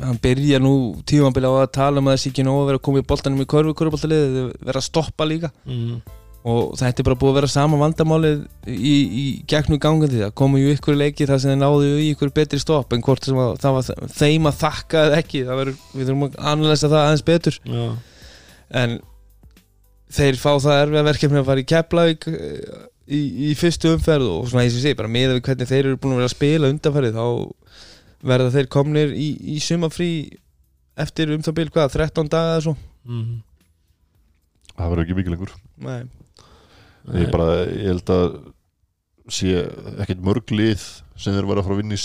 hann byrja nú tímanbili á að tala um að þessi ekki nóg að vera að koma í boltanum í körfu körfuboltaliðið, vera að stoppa líka. Mhm. og þetta er bara búið að vera sama vandamálið í, í gegnum gangandi það komu í ykkur leiki þar sem þeir náðu í ykkur betri stopp en hvort að, það var þeim að þakka eða ekki, verður, við þurfum að analysa það aðeins betur. Já, en þeir fá það erfið verkefni að fara í Keflavík eh, í, í fyrstu umferð og svona eins og segi, bara með við hvernig þeir eru búin að vera að spila undanferðið þá verða þeir komnir í, í sumafrí eftir um það bil hvað, 13 daga eða svo Mhm. það verður ekki mikið lengur Nei. ég, bara, ég held að sé ekkert mörg lið sem þeir verða að fara að vinna í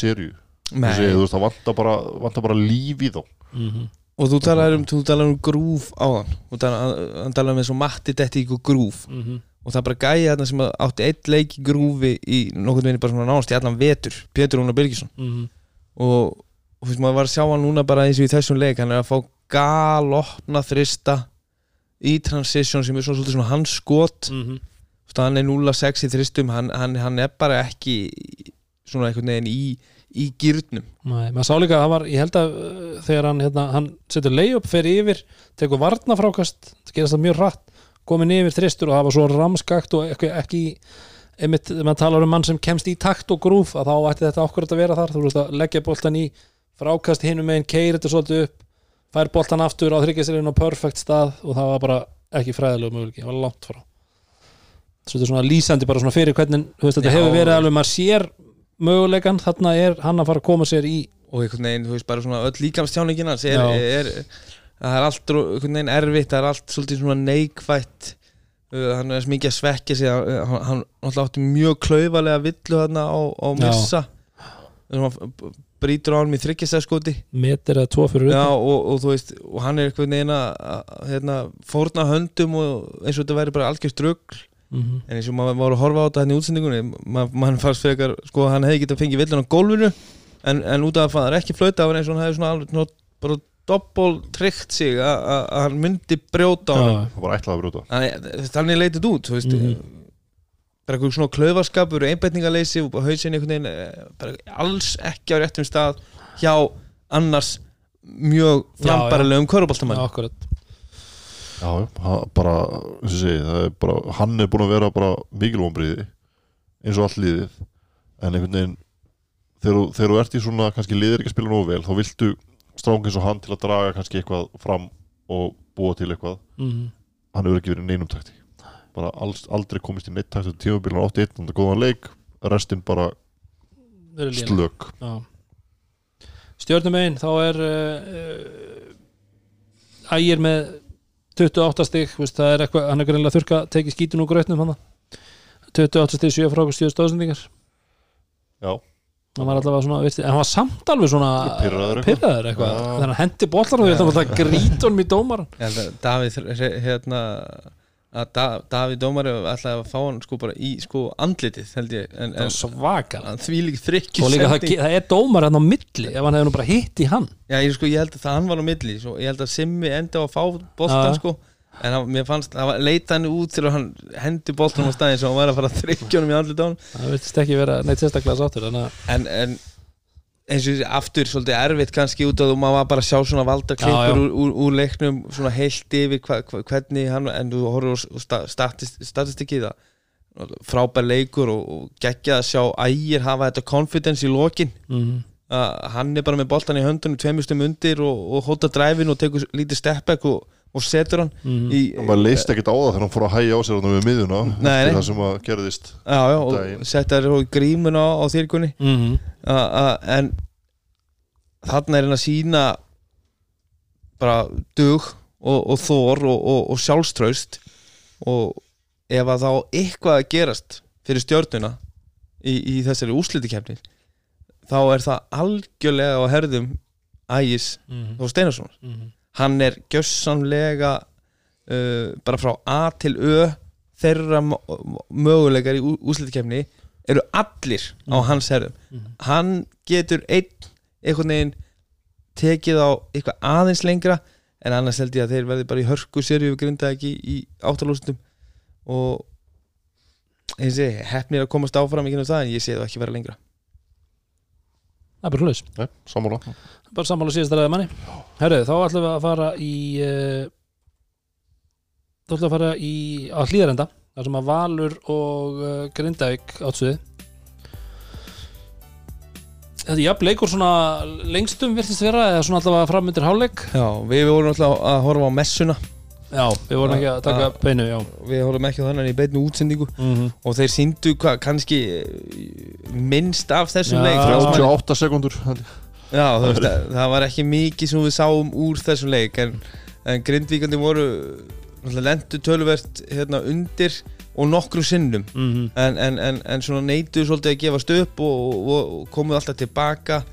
veist, það vantar bara, vantar bara líf í þá Mhm. og þú talar um, um grúf á hann talar, hann talar um eins og matti detti ykkur grúf Mhm. og það er bara gæja þarna sem átti eitt leik í grúfi í nokkurn veginn bara svona nánast í allan vetur Pétur Rúnar Birgisson Mhm. Og, og fyrst maður var að sjá hann núna bara eins og í þessum leik. Hann er að fá galopna þrista í transition sem er svona, svolítið svona hans skot. Þú veist, hann er 0-6 í þristum. Hann, hann, hann er bara ekki svona einhvern veginn í, í gýrnum Nei, maður sá líka að það var, ég held að uh, þegar hann, hérna, hann setur layup fer yfir, tekur varnafrákast það gerast það mjög hratt, komin yfir þristur og það var svo ramskakt og ekki, ekki einmitt, maður talar um mann sem kemst í takt og grúf, að þá ætti þetta okkur að vera þar, þú veist að leggja boltan í frákast hinum meginn, keir þetta svolítið upp fær boltan aftur á þryggjastirinn á perfect stað og það var bara ekki fræðilegu möguleiki, það var langt frá svo þetta er svona lýsandi bara svona fyrir hvernig, þú veist, þetta Já. hefur verið alveg, maður sér möguleikan, þarna er hann að fara að koma sér í og einhvern veginn, þú veist, bara svona öll líkamstjáningin hans er, Já. er, það er allt einhvern veginn erfitt, það er allt svolítið svona neikvætt hann er þess mikið að svekkja sig hann, hann, hann átti mjög klaufalega villu þarna á, á missa. Að brýtur á hann með þryggjastæðskoti. Meter eða tvo fyrir Já, og, og þú veist, og hann er einhvern veginn að að, hérna, fórna höndum og eins og þetta væri bara algjör strugl. Mhm. en eins og maður var að horfa á þetta hann í útsendingunni maður man fannst frekar, sko, hann hefði getað fengið villan á gólfinu en, en út af að það er ekki flöta það var eins og hann hefði svona alveg bara doppel tryggt sig að hann myndi brjóta á hann var ætlað að brjóta þannig, þannig leitið út veist, Mhm. bara eitthvað svona klöfarskapur einbætningaleysi og hausin einhvern veginn eh, bara alls ekki á réttum stað hjá annars mjög frambærilegum köruboltamann já, akkurat. Já, bara, eins og segi, það er bara, hann er búin að vera bara mikilvombriði eins og allt liðið. En einhvern veginn þegar þú ert í svona, kannski liðir ekki að spila nógu vel þá viltu stráng eins og hann til að draga kannski eitthvað fram og búa til eitthvað. Mhm. hann hefur ekki verið neinum takti. Bara alls, aldrei komist í neitt takti tímabílan átti einn, þetta góðan leik restin bara slök. Já. Stjörnum einn, þá er uh, ægir með 28 stig, veist, það er eitthvað, hann er greinlega þurka tekið skítun úr grötnum hann. 28 stig 7 frá okkur stíðu stóðsendingar. Já, hann var allavega svona, en hann var samt alveg svona Pirraður eitthvað. eitthvað. Þegar hann hendi bollar og þetta var það grít honum í dómar að Davíð hérna að da, Davíð Dómari ætlaði að fá hann sko bara í sko andlitið held ég en, það en var líka það, það er dómar hann á milli ef hann hefur nú bara hitt í hann. Já, ég, sko, ég held að það hann var á milli svo, ég held að Simmi enda á að fá boltan Já. sko en hann, mér fannst, það leita hann út til að hann hendi boltan á staðin svo hann var að fara að þrykja honum í hann það viltist ekki vera neitt sérstaklega sáttur að en, en eins og aftur svolítið erfitt kannski út af þú maður bara að sjá svona valda Já, já. klippur úr, úr, úr leiknum svona heilt yfir hva, hva, hvernig hann en þú horfur sta, statist, statistikið það frábær leikur og, og geggja að sjá ægir hafa þetta confidence í lokin. Mm, að hann er bara með boltan í höndunum tveimstum undir og, og hóta dræfin og tekur lítið steppback og, og setur hann mm, í, maður leist ekkert á það þegar hann fór að hægja á sér hann við miðuna Nei, eftir það sem að gerðist já, já, og Daginn. setja þér í grímuna á, á þýrkunni mm, a- a- en þarna er hann að sína bara dug og, og þor og, og, og sjálfströst og ef að þá eitthvað að gerast fyrir stjórnuna í, í þessari úslitikefni þá er það algjörlega á herðum ægis mm, og Steinarsson mm, hann er gjössamlega uh, bara frá A til Ö þeirra mö- möguleikar í úslitikefni eru allir á hans herðum. Mhm. hann getur einn einhvern veginn tekið á eitthvað aðeins lengra en annars held ég að þeir verði bara í hörku serju grinda ekki í áttalústum og eins og hefnir að komast áfram ekki það en ég sé það ekki vera lengra. Það er bara hlust Nei, sammála bara sammála síðast að ræða manni. Herru, þá ætlum við að fara í uh, þá ætlum við að fara í á hlýðarenda þar sem að Valur og uh, Grindavík átsuði þetta er jafn leikur svona lengstum virtist vera eða svona allavega framöndir hálfleik. Já, við vorum alltaf að horfa á messuna. Já, við vorum ekki að taka Já. beinu já. Við horfum ekki þannig í beinu útsendingu. Mm og þeir síndu hvað kannski minnst af þessum Já. leik. Frá- 38 sekundur Já, þú veist, það, það var ekki mikið sem við sáum úr þessum leik en, en grindvíkandi voru lendu töluvert hérna, undir og nokkru sinnum. -hmm. en, en, en, en svona neituðu svolítið að gefast upp og, og, og komuðu alltaf tilbaka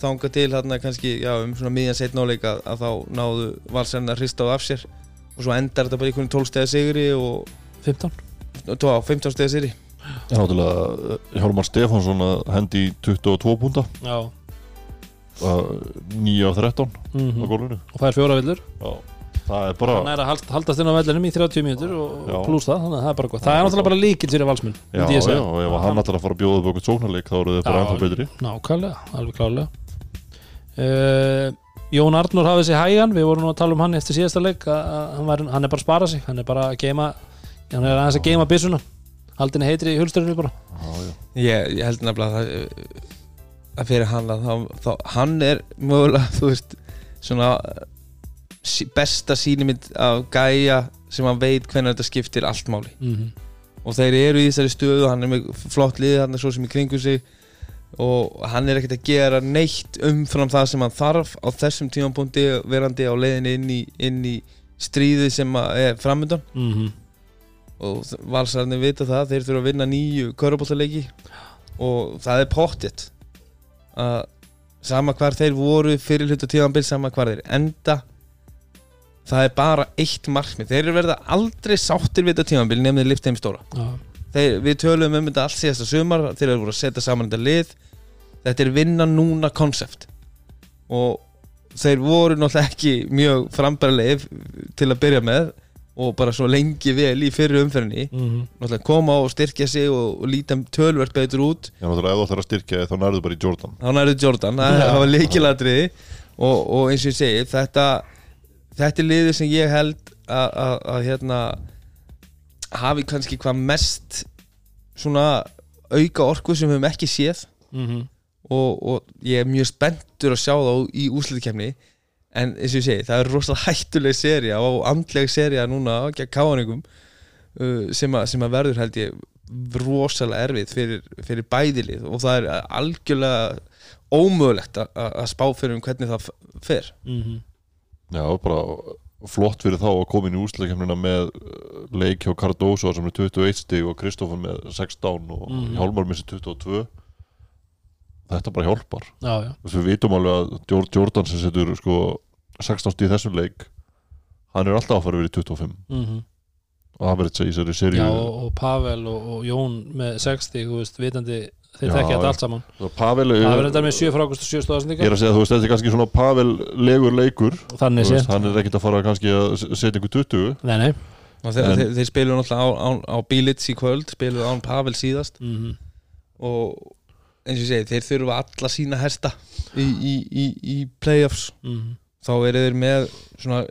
þanga til hérna kannski já, um svona miðjan setn áleik að, að þá náðu valsarinn að hrista á af sér. Og svo endar þetta bara í einhvern 12 stega sigri og 15 og tó, 15 stega sigri. Já, náttúrulega Hjálmar Stefánsson að hendi í 22 púnta. Já 9 af 13 á mm gólfinu. Og það er fjóra villur. Já, það er bara hann er að hald, haldast inn á vellinum í 30 mínútur og, Já. pluss það, þannig að það er bara gott. Það er náttúrulega bara líkil fyrir valsmenn Já, myndi ég já, segja. og ef hann að fara að bjóða upp okkur sóknarleik þá eru þið bara Já. ennþá betri. Nákvæmlega, alveg klálega uh, Jón Arnur hafði sig hægan við vorum nú að tala um hann eftir síðasta leik að, að hann, var, hann er bara að spara sig hann er bara að geima hann er aðeins að geima byssuna. Haldinni heitri í hulsturinu bara. Já, já, ég, ég held nefnilega að það að fyrir hann að þá, þá, hann er mögulega, þú veist svona besta sýnimind af gæja sem hann veit hvernig þetta skiptir allt máli. Mm -hmm. og þeir eru í þessari stöðu hann er með flott liði hann er svo sem í kringum sig. Og hann er ekkert að gera neitt umfram það sem hann þarf á þessum tímapunkti verandi á leiðinni inn í, inn í stríði sem er framöndan Mm -hmm. og valsararnir vita það þeir þurfa að vinna nýju körubóltaleiki og það er pottitt að sama hvar þeir voru fyrir hluta tíðanbyrð, sama hvar þeir enda það er bara eitt markmið, þeir eru verða aldrei sáttir við þetta tíðanbyrð nefnir lift þeim stóra. Þeir, við tölum um þetta allt síðasta sumar þeir eru voru að setja saman þetta lið. Þetta er vinna núna konsept. Og þeir voru náttúrulega ekki mjög frambærilegir til að byrja með og bara svo lengi vel í fyrir umferðinni. Mhm. náttúrulega koma og styrkja sig og, og líta tölvert betur út. Já, náttúrulega ef þú ætlar að styrkja þig, þá nærðu bara í Jordan. Þá nærðu Jordan, það það var leikiladriði og, og eins og ég segi þetta, þetta er liðið sem ég held að, að, að hérna hafi kannski hvað mest svona auka orku sem við höfum ekki séð. Mhm. og, og ég er mjög spenntur að sjá þá í úsliðkemni en eins og ég segi, það er rosalega hættuleg seria og andleg seria núna gegn káaningum uh, sem, að, sem að verður held ég rosalega erfið fyrir, fyrir bæðilið og það er algjörlega ómögulegt að- spá fyrir um hvernig það fer. Mhm. Já, bara flott fyrir þá að koma inn í úsleikemnina með uh, leik hjá Cardoso sem er 21 stig og Kristoffer með 16 og Mhm. Hjálmar missi 22 Þetta bara hjálpar. Já, já. Við vitum alveg að Jor- Jordan sem setur sko 16 stig í þessum leik hann er alltaf að fara í 25 Mhm. average í þessari seríu Já, og, og Pavel og, og Jón með 60, þú veist, vitandi þeir Já, þekkja þetta allt saman. Það Pavel er, Það verður þetta með 7 frákust og 7 ég er að segja þú veist þetta er kannski svona Pavel legur leikur. Og þannig Þú sé. veist, hann er ekkert að fara kannski að setja ykkur 20 Nei, nei. Og þeir, þeir, þeir spiluðu náttúrulega á, á, á Bílits í kvöld spiluðu án Pavel síðast. Mhm. og eins og ég segi, þeir þurfa alla sína hesta í, í, í, í playoffs. Mhm. Þá eru þeir með svona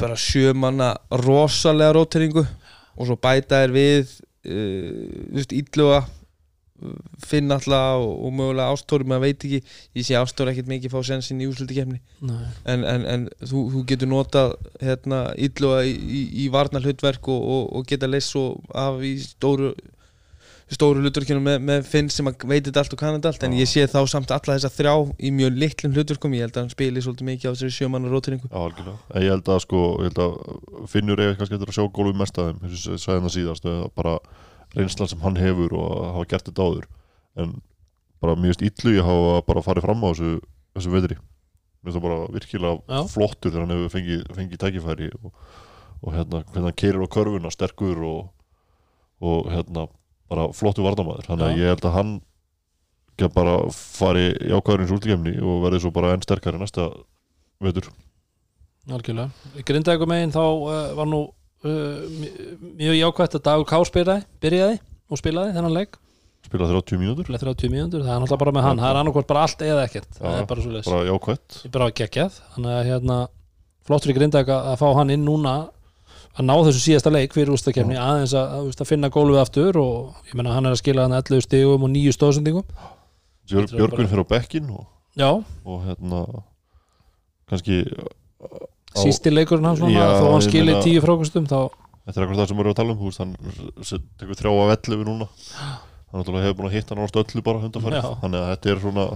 bara sjömanna rosalega róteringu og svo bæta þeir við uh, veist, ílluga finn alltaf og, og mögulega ástóri maður veit ekki, ég sé ástóri ekkert mikið fá sensin í úsluti kemni en, en, en þú, þú getur notað hérna, ílluga í, í, í varna hlutverk og, og, og geta leist svo af í stóru stóru hlutverkinu með, með Finn sem að veit þetta allt og kann þetta allt en ég sé þá samt alla þessa þrjá í mjög litlum hlutverkum ég held að hann spili svolítið mikið á þessari sjömanna rótringu Já, algjörlega. En ég held að sko, ég held að Finnur eða kannski eftir að sjá gólfið mest að þeim eins og ég sagði hann síðast, að bara reynslan sem hann hefur og að hafa gert þetta áður en bara mjög illu ég hafa bara farið fram á þessu, þessu veðri það bara virkilega Já. flottur þegar hann hefur fengið, fengið tækifæri og, og hérna, hvernig hann keirir á körfuna sterkur og, og hérna, bara flottur vardamaður þannig að Já. ég held að hann get bara fari í ákvæðurins útlíkjumni og verði svo bara enn sterkari næsta vetur. Algjörlega. Grindavíkur megin þá uh, var nú uh, mj- mjög jákvætt að Dagur K spilaði, byrjaði og spilaði þennan leik. Spila 30 mínútur, Leð 30 mínútur, það er náttúrulega bara með hann. Það er annarkvort bara allt eða ekkert. Það Já, er bara svo leys, bara jákvætt. Bara geggjað þannig að hérna, flott fyrir Grindavík að að fá hann inn núna að ná þessu síðasta leik fyrir úrstakefni aðeins að, að, að finna gólfið aftur og ég menna hann er að skila hann 11 stigum og 9 stóðsendingum. Björg, Lítur Björgvin bara- fyrir á bekkin og, og hérna kannski á, sísti leikurinn hans Já, þó hann ég skili meina- 10 frákustum þá, þetta er akkur það sem við erum að tala um veist, hann tekur þrjá af 11 núna. Hann hefur búin að hitta hann ást öllu bara undanfæri, Já. þannig að þetta er svona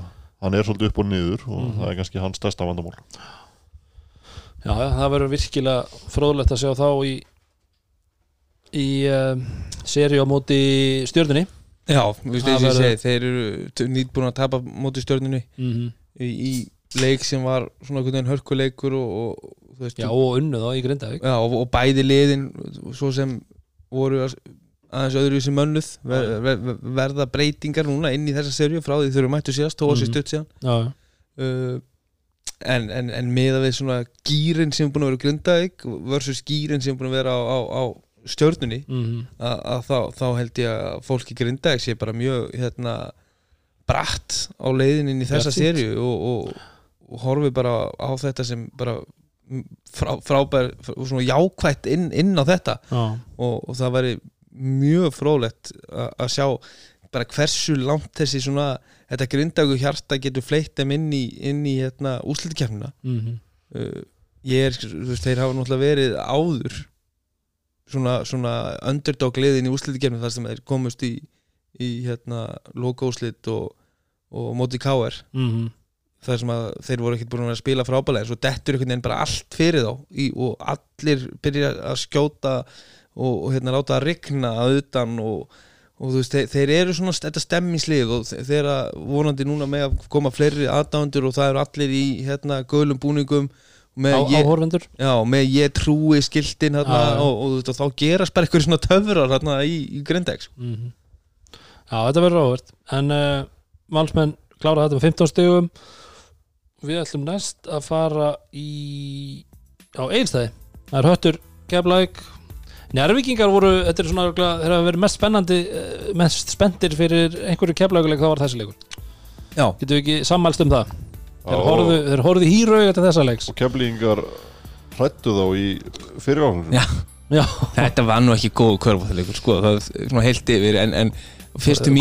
hann er svolítið upp og niður og Mhm. það er kannski hans stærsta vandamál já, það verður virkilega fróðlegt að sjá þá í í uh, seri á móti stjörnunni. Já, þú veist Það eins og ég verður- segi þeir eru nýtt búin að tapa móti stjörnunni mm -hmm. í, í leik sem var svona einhvern veginn hörkuleikur og, og, þú veist, já, og unnu þá í Grindavík. Já, og, og bæði liðin svo sem voru að- aðeins öðru sem mönnuð ver, ver, ver, verða breytingar núna inn í þessa serju frá því þau eru mættu síðast, þó að sér Mhm. stutt síðan. Já, já, uh, en, en, en meða við svona gýrin sem er búin að vera grundaðik versus gýrin sem er búin að vera á, á, á stjörnunni mm að, að þá, þá held ég að fólki grundaðik sé bara mjög hérna, bratt á leiðin inn í þessa serju og, og, og horfi bara á þetta sem bara frá, frábær og svona jákvætt inn, inn á þetta. Já, og, og það væri mjög fróðlegt a- að sjá bara hversu langt þessi svona þetta grindagu hjarta getur fleitt þeim inn í, inn í hérna, úslitkefnina mm uh, ég er, þú veist, þeir hafa náttúrulega verið áður svona, svona underdog liðin í úslitkefnina þar sem þeir komust í, í hérna, lokaúslit og, og móti káer mm þar sem að þeir voru ekkert búin að spila frábælega en svo dettur einhvern veginn bara allt fyrir þá í, og allir byrja að skjóta og, og hérna láta að rigna að utan og, og þú veist, þeir, þeir eru svona þetta stemmingslið og þe- þeir að vonandi núna með að koma fleiri aðdándur og það eru allir í hérna gölum búningum með á, ég, áhorfendur já, með ég trúi skiltin hérna, já. og, og, veist, og þá gerast bara eitthvað svona töfrar hérna í, í Grindex mm Já, þetta verður áhvert En uh, valsmenn klára þetta með 15 stegum við ætlum næst að fara í á einstæði það er höttur, keflæk Njárvíkingar voru, þetta er svona þeir hafa verið mest spennandi eh, mest spenntir fyrir einhverju keflækuleik þá var þessi leikur. Já, getum við ekki sammælst um það? Þeir Já, horfðu, þeir horfðu hýraug til þessa leiks. Og keflingar hrættu þá í já, þetta var nú ekki góð körfóttalegur sko, það er svona heilt yfir en, en fyrstu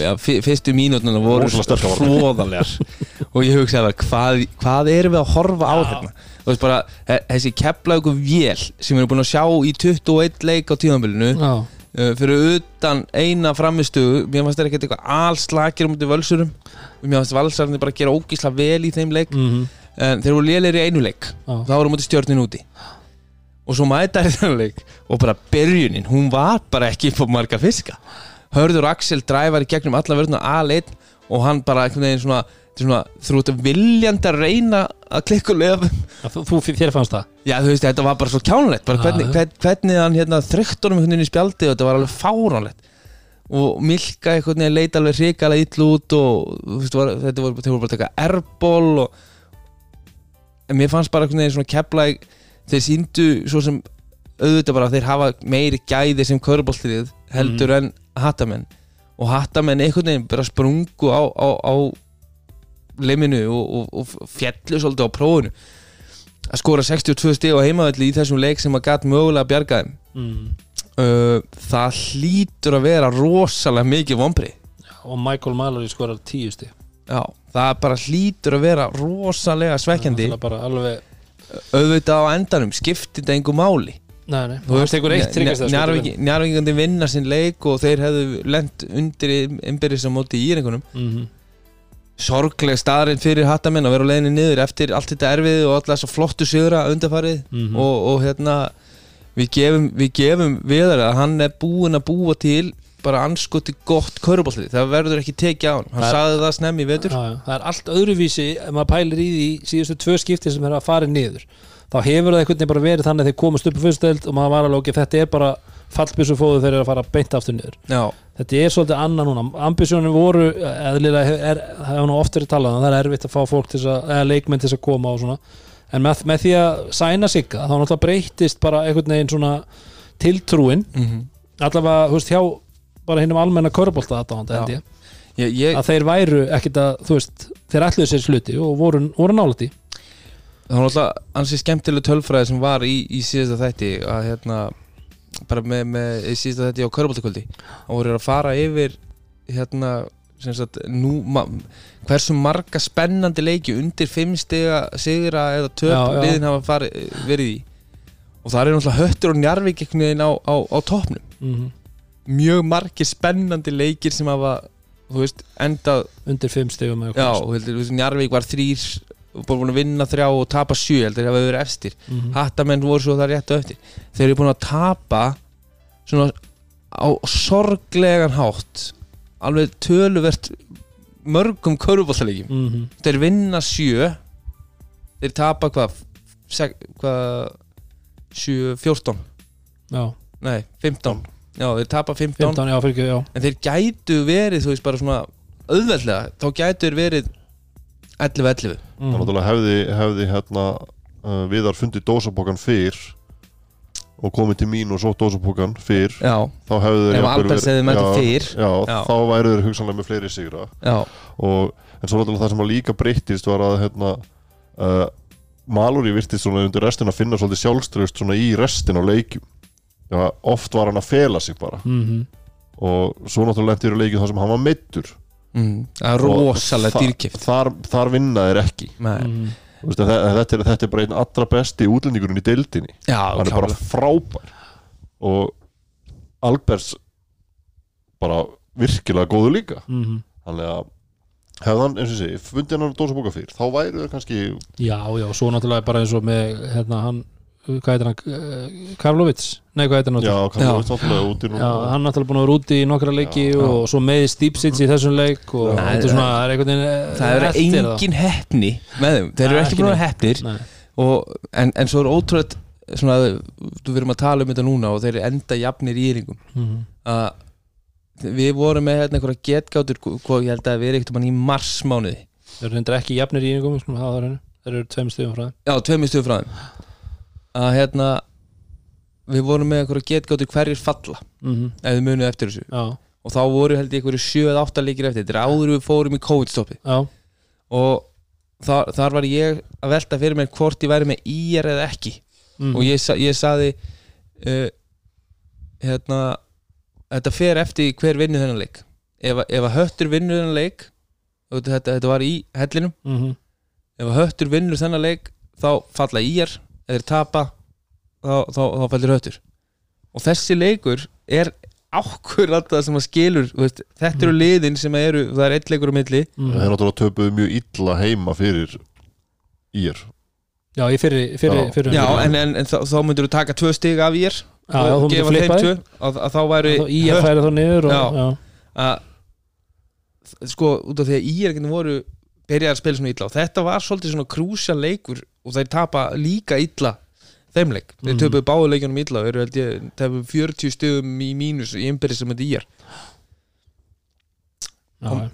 ja, fyr- fyrstu mínútur voru hróðalegar og ég hugsaði bara, hvað, hvað erum við að horfa á hérna þú veist bara, þessi kepla ykkur vél sem við erum búin að sjá í 21 leik á tíðanbylunu já, uh, fyrir utan eina framistugu mér fannst þeir ekkert eitthvað allslakir um til völsurum. Mér fannst valsarnir bara gera ógísla vel í þeim leik mhm, en þeir voru lélir í einu leik. Já. þá voru mútið stjórnin úti. Og svo mæta þeir þennan leik og bara byrjunin, hún var bara ekki á marga fiska. Hörður Axel dræfar í gegnum alla verðuna A1 og hann bara veginn svona, er þú ert viljandi að reyna að lefa þú, þú, þér fannst það? Já þú veist þetta var bara svo kjánulegt bara hvernig, já. hvern, hvernig hann hérna einhvern veginn í spjaldi og þetta var alveg fáránlegt. Og Milka einhvern veginn leit alveg hrikalega ill út og veist, var, þetta voru, þeir voru bara að taka airball og en mér fannst bara veginn svona kepla þeir síndu svo sem auðvitað bara þeir hafa meiri gæði sem körbóltrið heldur en hattamenn. Og hattamenn veginn bara sprungu á, á, á liminu og, og, og fjallu svolítið á prófinu. Að skora 62 stig á heimavalli í þessum leik sem að gæt mögulega að bjarga þeim. Mm. uh, það hlýtur að vera rosalega mikið vombri og Michael Mallory skorar tíu stig. Já, það bara hlýtur að vera rosalega svekkjandi. Alveg auðvitað á endanum, skiptir þetta engu máli. Nei, nei, Njarvíkandi vinna sinn leik og þeir hefðu lent undir innbyrðis á móti í íringunum. Mm sorgleg staðarinn fyrir hattamenn að vera á leiðinni niður eftir allt þetta erfið og alltaf svo flottu sigra undarfarið Mhm. og, og hérna við gefum, við gefum viðar að hann er búinn að búa til bara anskoti gott körubolti það verður ekki tekið á hann, hann Það sagði það snemmi í vetur. Já. Það er allt öðruvísi ef maður pælir í því síðustu tvö skipti sem er að fara niður. Þá hefur það einhvern veginn bara verið þannig að þeir komast upp í fyrstöld og maður var alveg ekki þetta er bara fallbissu fóðu þeir eru að fara beint aftur niður. Já, þetta er svolítið annað núna. Ambisjónum voru eðlilega er, það hefur nú oft verið talað um það er erfitt að fá fólk til að eða leikmenn til að koma og svona. En með, með því að sæna sigga þá náttúrulega breytist bara einhvern veginn svona tiltrúin. Mm allavega þú veist hjá bara hinnum almenna körbólta aðdáðanda held Já. ég. Ég, ég, að þeir væru ekkit að þú veist þeir ætluðu sér sluti og voru, voru nálætti það var alltaf ansi skemmtileg tölfræði sem var í, í síðasta þætti að hérna bara með, með í síðasta þætti á köruboltakvöldi og voru að fara yfir hérna sagt, nú, ma, hversu marga spennandi leiki undir fimm stiga sigra eða já. liðin hafa farið, verið í og það er náttúrulega höttur og njarvík einhvern veginn á, á, á toppnum mm -hmm. mjög margir spennandi leikir sem hafa veist, endað undir fimm stegum já, þú heldur, þú veist, Njarvík var þrýr búin að vinna þrjá og tapa sjö heldur það hafa verið efstir. Mm -hmm. hattamenn voru svo það rétt á eftir. Þeir eru búin að tapa svona á sorglegan hátt alveg töluvert mörgum körubóltalegjum mm -hmm. þeir vinna sjö þeir tapa hvað hvað sjö, 14 já, nei, 15 já, þeir tapa 15, 15, já, fyrir ekki, já. En þeir gætu verið þú veist bara svona auðveldlega þá gætu verið 11-11 Það mm. náttúrulega hefði, hefði hérna uh, Viðar fundið dósapókan fyrr og komið til mín og svo dósapókan fyrr já, þá hefðu þeir já, fyrr. já, Já. þá væru þeir hugsanlega með fleiri sigra já, og, en svo náttúrulega það sem að líka breyttist var að hérna uh, Maluri virtist svona undir restin að finna svolítið sjálfströst svona í restin á leikjum já, oft var hann að fela sig bara Mm -hmm. og svo náttúrulega lendir í leikjum þar sem hann var meittur mm, það er rosalega dýrkift þar, þar vinna þeir ekki. Nei. Mm. Þú veist, þetta, er, þetta er bara einn allra besti útlendingurinn í deildinni. Já, hann er bara frábær. Og Alberts bara virkilega góðu líka. Mm -hmm. þannig að hefðan, eins og segi, fundið hann dósabóka fyrr þá væri það kannski já, já, svo náttúrulega bara eins og með hérna hann, hvað heitir hann? Uh, Karlovits, nei hvað heitir hann? Já, veit náttúrulega úti núna. Já, hann náttúrulega búin að vera úti í nokkra leiki Já, og svo með Stipsits í þessum leik og þetta er svona, það er einhvern veginn eh, það er eftir engin heppni með þeim, þeir eru ekki búin að og, en, en svo er ótrúlega svona, þú verðum að tala um þetta núna og þeir eru enda jafnir í yringum Mhm. að við vorum með hérna einhverja getgátur hvað ég held að við erum ekkert mann í marsmánuði. Þeir eru ekki jafnir í hafa það á hreinu. þeir eru tveim stöðum frá þeim að hérna við vorum með einhverju getgáttu hverjir falla mm ef þið munið eftir þessu. Já, og þá voru held ég einhverju 7-8 leikir eftir. Þetta er áður við fórum í COVID-stoppi og þar, þar var ég að velta fyrir mér hvort ég væri með IR eða ekki. Mm og ég, ég saði uh, hérna þetta fer eftir hver vinnur þennan leik. Ef, ef að höttur vinnur þennan leik þetta, þetta, var í hellinum. Mm ef að höttur vinnur þennan leik þá falla IR eða þeir tapa þá, þá, þá fallir höttur og þessi leikur er ákvörð það sem að skilur þú veist, þetta eru liðin sem eru það er eitt leikur á milli. Mm. Þeir náttúrulega töpuðu mjög illa heima fyrir ír. Já, í fyrri, fyrri, Já. fyrri já, en, en, en þá, þá myndur þú taka tvö stig af IR Já, myndir gefa þeim tvö að, að þá væri í að færa þá niður og, Já. já. að sko út af því að íreikinu voru byrjaði að spila svona illa og þetta var svolítið svona krúsja leikur og þeir tapa líka illa þeim leik, þeir Mhm. töpuðu báðu leikjunum illa og eru held ég, tefum 40 stöðum í mínus í innbyrðis sem þetta ír Já,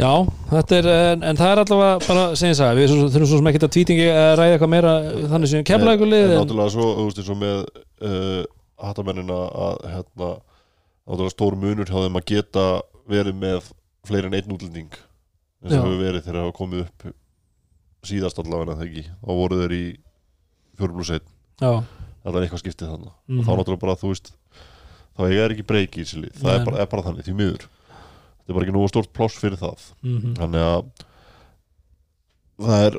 já, þetta er en, en það er allavega bara sem ég sagði, við þurfum svo sem ekki að tvítingi að ræða eitthvað meira þannig sem kemla eitthvað lið en en, náttúrulega svo, þú veist, eins og með uh, hattamennina að hérna, náttúrulega stór munur hjá þeim að geta verið með fleiri en einn útlending eins og hefur verið þegar það hafa komið upp síðast allavega það ekki þá voru þeir í 4 plus 1 já, það er eitthvað skiptið þannig Mhm. og þá náttúrulega bara þú veist þá er ekki breyki í þessu lið. Það er bara, er bara þannig því miður. Þetta er bara ekki nú stort pláss fyrir það. Mm þannig að það er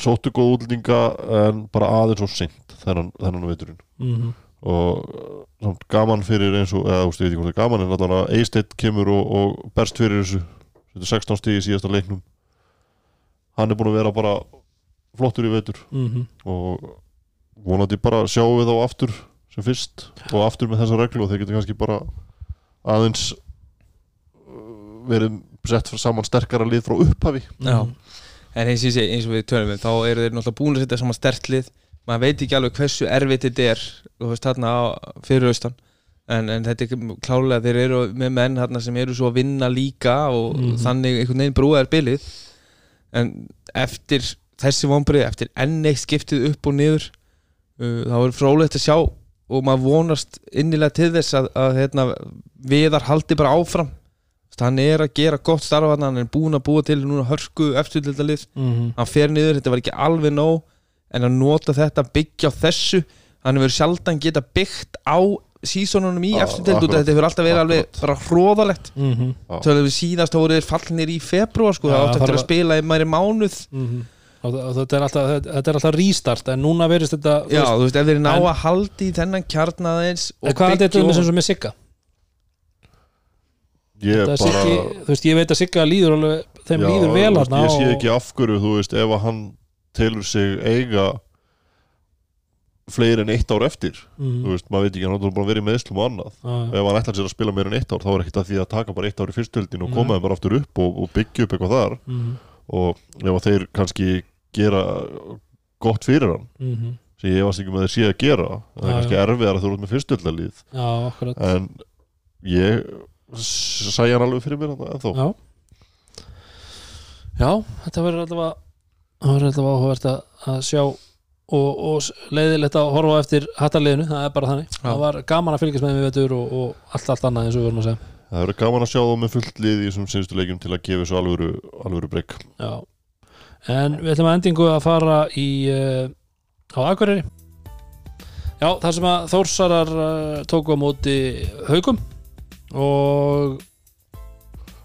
sóttu góð útlendinga en bara aðeins og seint þennan, þennan veiturinn -hmm. og uh, samt gaman fyrir eins og eða þú veist, ég veit ekki hvort það er gaman en allavega Eisteitt kemur og, og berst fyrir þessu. Þetta er 16 stig í síðasta leiknum hann er búin að vera bara flottur í veitur Mm og vonandi bara sjáum við þá aftur sem fyrst og aftur með þessa reglu. Og þeir getur kannski bara aðeins uh, verið sett saman sterkara lið frá upphafi. Já. en eins og, eins og við tölum við þá eru þeir náttúrulega búin að setja saman stertlið maður veit ekki alveg hversu erfitt þetta er þú veist þarna á, fyrir austan. En, en þetta er klálega þeir eru með menn þarna sem eru svo að vinna líka og Mhm. þannig einhvern veginn brúa er bilið en eftir þessi vonbrið, eftir enn eitt skiptið upp og niður uh, þá er frólægt að sjá og maður vonast innilega til þess að, að hérna, viðar haldi bara áfram hann er að gera gott þarna, hann er búin að búa til núna hörku eftirlildalið, -hmm. hann fer niður þetta var ekki alveg nóg en að nota þetta byggja á þessu hann hefur sjaldan geta byggt á sísonunum í Já, eftirlild og þetta hefur alltaf verið alveg bara hróðalegt Mm -hmm. Já. svo við síðast þá voru þeir fallnir í februar sko, það átti eftir að að- spila í mæri mánuð og, og þetta, er alltaf, er alltaf restart en núna verðist þetta þú Já, veist, þú veist, ef þeir ná að haldi í þennan kjarnaðins en hvað er þetta með sem með Sigga? ég er er bara Siggi, þú veist, ég veit að Sigga líður alveg, þeim Já, líður vel þarna ég sé ekki af hverju þú veist ef að hann telur sig eiga fleiri en eitt ár eftir Mhm. þú veist, maður veit ekki, hann har bara verið með meðslum og annað já. ef hann ætlar sér að spila meira en eitt ár þá er ekkert að því að taka bara eitt ár í fyrstöldin og Nei. koma þeim bara aftur upp og, og byggja upp eitthvað þar Mhm. og ef að þeir kannski gera gott fyrir hann Mhm. sem ég varst ekki með þeir sé að gera það er Já, kannski erfiðar að þú ert með fyrstöldalið já, akkurat en ég s- sæja hann alveg fyrir mér þarna ennþá Já Já, þetta verður allavega það verður allavega áhugavert að, að sjá og, og leiðilegt að horfa eftir hattarliðinu, það er bara þannig. Já. það var gaman að fylgjast með mér veitur og, og allt, allt annað eins og við vorum að segja. Það verður gaman að sjá þá með fullt lið í þessum sinnstur leikjum til að gefa þessu alvöru, alvöru breyk Já, en við ætlum að endingu að fara í uh, á Akureyri. Já, þar sem að Þórsarar uh, tóku á móti haugum og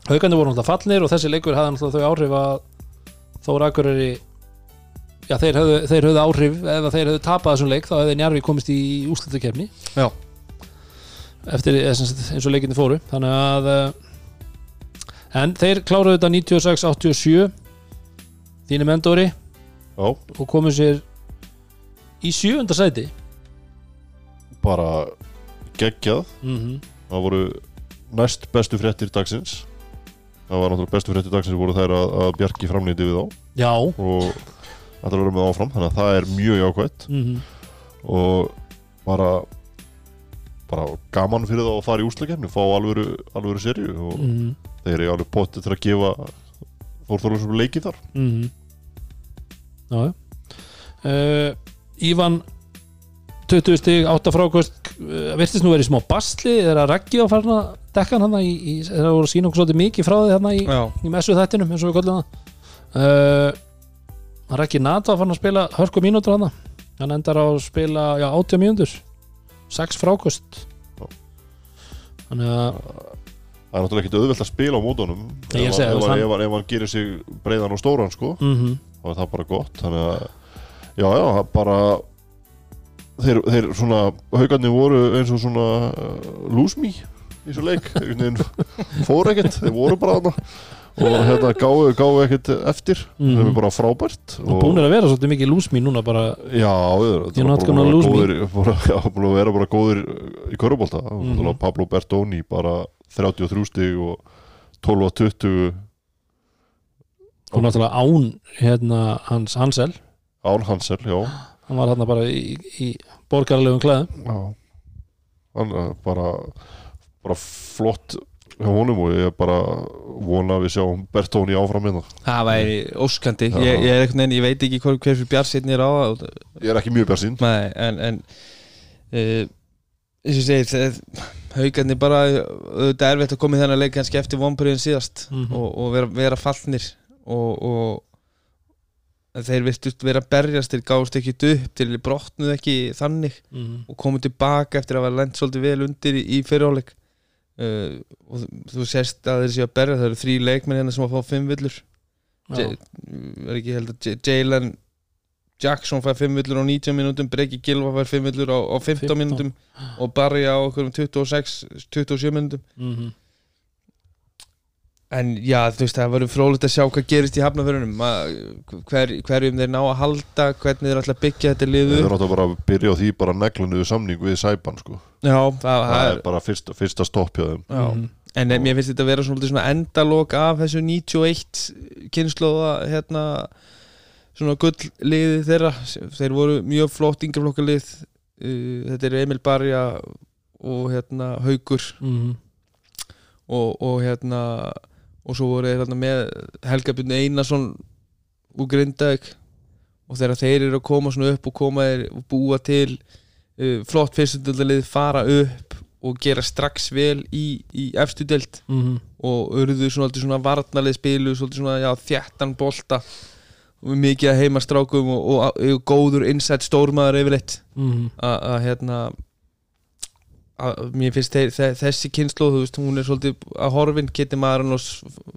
haugandi voru náttúrulega fallnir og þessi leikur hafði náttúrulega þau áhrif að Þór Akureyri já, þeir höfðu, áhrif ef að þeir höfðu tapað þessum leik þá hefði Njarvi komist í úslutakefni Já. eftir eða sagt, eins og leikinni fóru. Þannig að uh, en þeir kláruðu þetta 96-87 þínu mendóri Já, og komu sér í sjöunda sæti. Bara geggjað. Mm -hmm. það voru næst bestu fréttir dagsins. Það var náttúrulega bestu fréttir dagsins voru þær að, að Bjarki framnýtti við þá. Já. Og þetta verður með áfram þannig að það er mjög jákvætt. Mm og bara bara gaman fyrir þá að fara í úslakefni fá alvöru, alvöru serju og -hmm. þeir eru alveg potið til að gefa Þór Þorlásson leikið þar. Mm Já uh, Ívan 20 stig, 8 frákost uh, virtist nú verið smá basli. Er að Raggi á farin að dekka hann í, í, þegar voru að sína okkur svolítið mikið frá því hann í, í messu þættinum eins og við kollum það. Uh, Raggi Nata var farin að spila hörku mínútur hann hann endar á að spila já, 80 mínútur. 6 frákost. Já. þannig að Það er náttúrulega ekkit auðvelt að spila á mótunum. Ef, hann- hann gerir sig breiðan og stóran sko, mm þá er það bara gott. Þannig að, já, já, bara þeir, þeir svona haugarnir voru eins og svona uh, lose me í þessu leik. Fóru ekkert, þeir voru bara þarna og hérna gáðu, gáðu ekkert eftir. Mhm. þeir eru bara frábært og búin að vera svolítið mikið lúsmi núna bara. Já, við góðir, bara, já, búin að vera bara góðir í körubólta mm Pablo Bertoni bara 33 stig og 12 og 20 og náttúrulega án hérna hans Hansel. Án Hansel, já. Hann var hérna bara í, í borgarlegum klæðum. Já. Hann er bara bara flott honum og ég er bara vona að við sjáum Bertoni áfram hérna það væri óskandi Já. ég, ég, er veginn, ég veit ekki hver, hver fyrir bjartsinn er á Ég er ekki mjög Nei, en, en uh, eins og ég segir það- haugarnir bara auðvitað er erfitt að koma í þennan leik kannski eftir vonbyrjun síðast Mhm. og, og vera, vera fallnir og, og þeir virtust vera berjast þeir gáðust ekki upp til þeir brotnuð ekki þannig mm. og komu tilbaka eftir að vera lent svolítið vel undir í, í fyriráleik uh, og þú, sérst að þeir séu að berja það eru þrý leikmenn hérna sem að fá fimm villur. Er ekki held að Jalen Jackson fær 5 villur á 19 mínútum Breki Gilva fær 5 villur á, á 15, 15. mínútum og Barry á okkur um 26 27 mínútum. Mm en já, þú veist, það verður frólægt að sjá hvað gerist í hafnaförunum hver, hverjum þeir ná að halda hvernig þeir ætla að byggja þetta liðu Við erum bara að byrja á því bara neglanuðu samning við Sæban sko já, það, Það er bara fyrsta, fyrsta stopp hjá þeim já. Mhm. en eh, mér finnst þetta að vera svona, svona endalok af þessu 91 kynnslóða hérna svona gullliði þeirra þeir voru mjög flott yngreflokkalið uh, þetta eru Emil Barja og hérna Haugur Mhm. og, og hérna og svo voru þeir hérna með Helga Björn Einarsson úr Grindavík og þegar þeir eru að koma svona upp og koma þeir og búa til flott fyrstöldalið fara upp og gera strax vel í, í efstu delt Mhm. og urðu svona, svona varnarlið spilu svona já, þjættan bolta og mikið að heima strákum og, og, og góður inside stórmaður yfirleitt Mhm. að að, hérna að mér finnst þeir, þe- þessi kynslu þú veist, hún er svolítið að horfin Kitty Marinós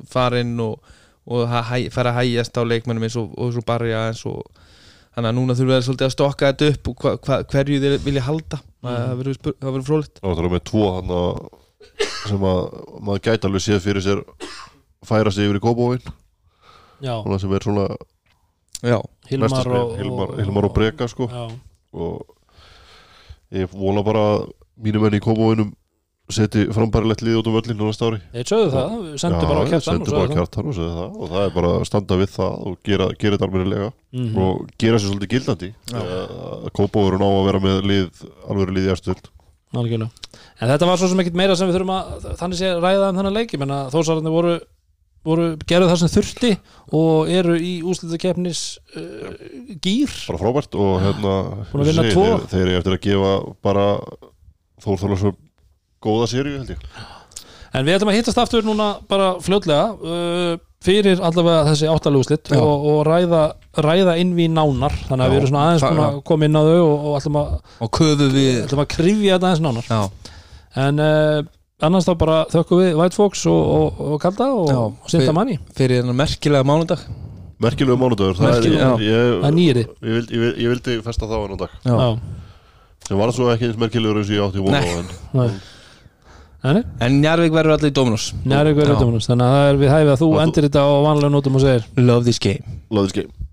farinn og, og hæ- fara að hægjast á leikmennum eins og, og svo barja eins og þannig að núna þurfum við svolítið að stokka þetta upp og hva, hva, hverju þeir vilja halda. Það það verður spur- það verður frólitt Það var með tvo hann sem að maður gæti alveg séð fyrir sér færa sig yfir í kópóin Já, svona sem er svona já, Hilmar og, Hilmar, Hilmar og Breka sko. Já, og ég vona bara að mínu menn í kópóinum seti frambærilegt lið út um öllin á næsta ári þeir sögðu það, við sendum bara á kjartan og og það og það er bara að standa við það og gera, gera þetta almennilega Mhm. og gera sér svolítið gildandi. Að kópóurinn á að vera með lið alveg lið í Algjörlega. En þetta var svo sem ekkit meira sem við þurfum að þannig sé ræða um þennan leiki menna þósararnir voru, voru gerðu það sem þurfti og eru í úslitakefnis uh, gýr. Bara frábært og hérna og þeir, þeir eru eftir að gefa bara Þór Þorlarsson góða sériu held ég. En við ætlum að hittast aftur núna bara fljótlega uh, fyrir allavega þessi áttalúslitt Já. og, og ræða, ræða inn við nánar þannig að Já. við erum svona aðeins búin að koma inn á þau og, og ætlum, að, og köfu við ætlum að krifja þetta aðeins nánar. Já, En uh, annars þá bara þökkum við White Fox og, og, og Kalda og, Sinta Manni. fyrir þennan merkilega mánudag. Merkilegu mánudagur það er, er nýri ég, vildi, ég, vildi, ég vildi festa það á hennan dag. Já. Já, sem var svo ekki eins merkilegur eins og ég átti vona á en Njarvík verður allir í Dominus Njari ykkur Já. Þannig að það er við hæfið að þú endir þetta á vanlega nótum og segir. Love this game. Love this game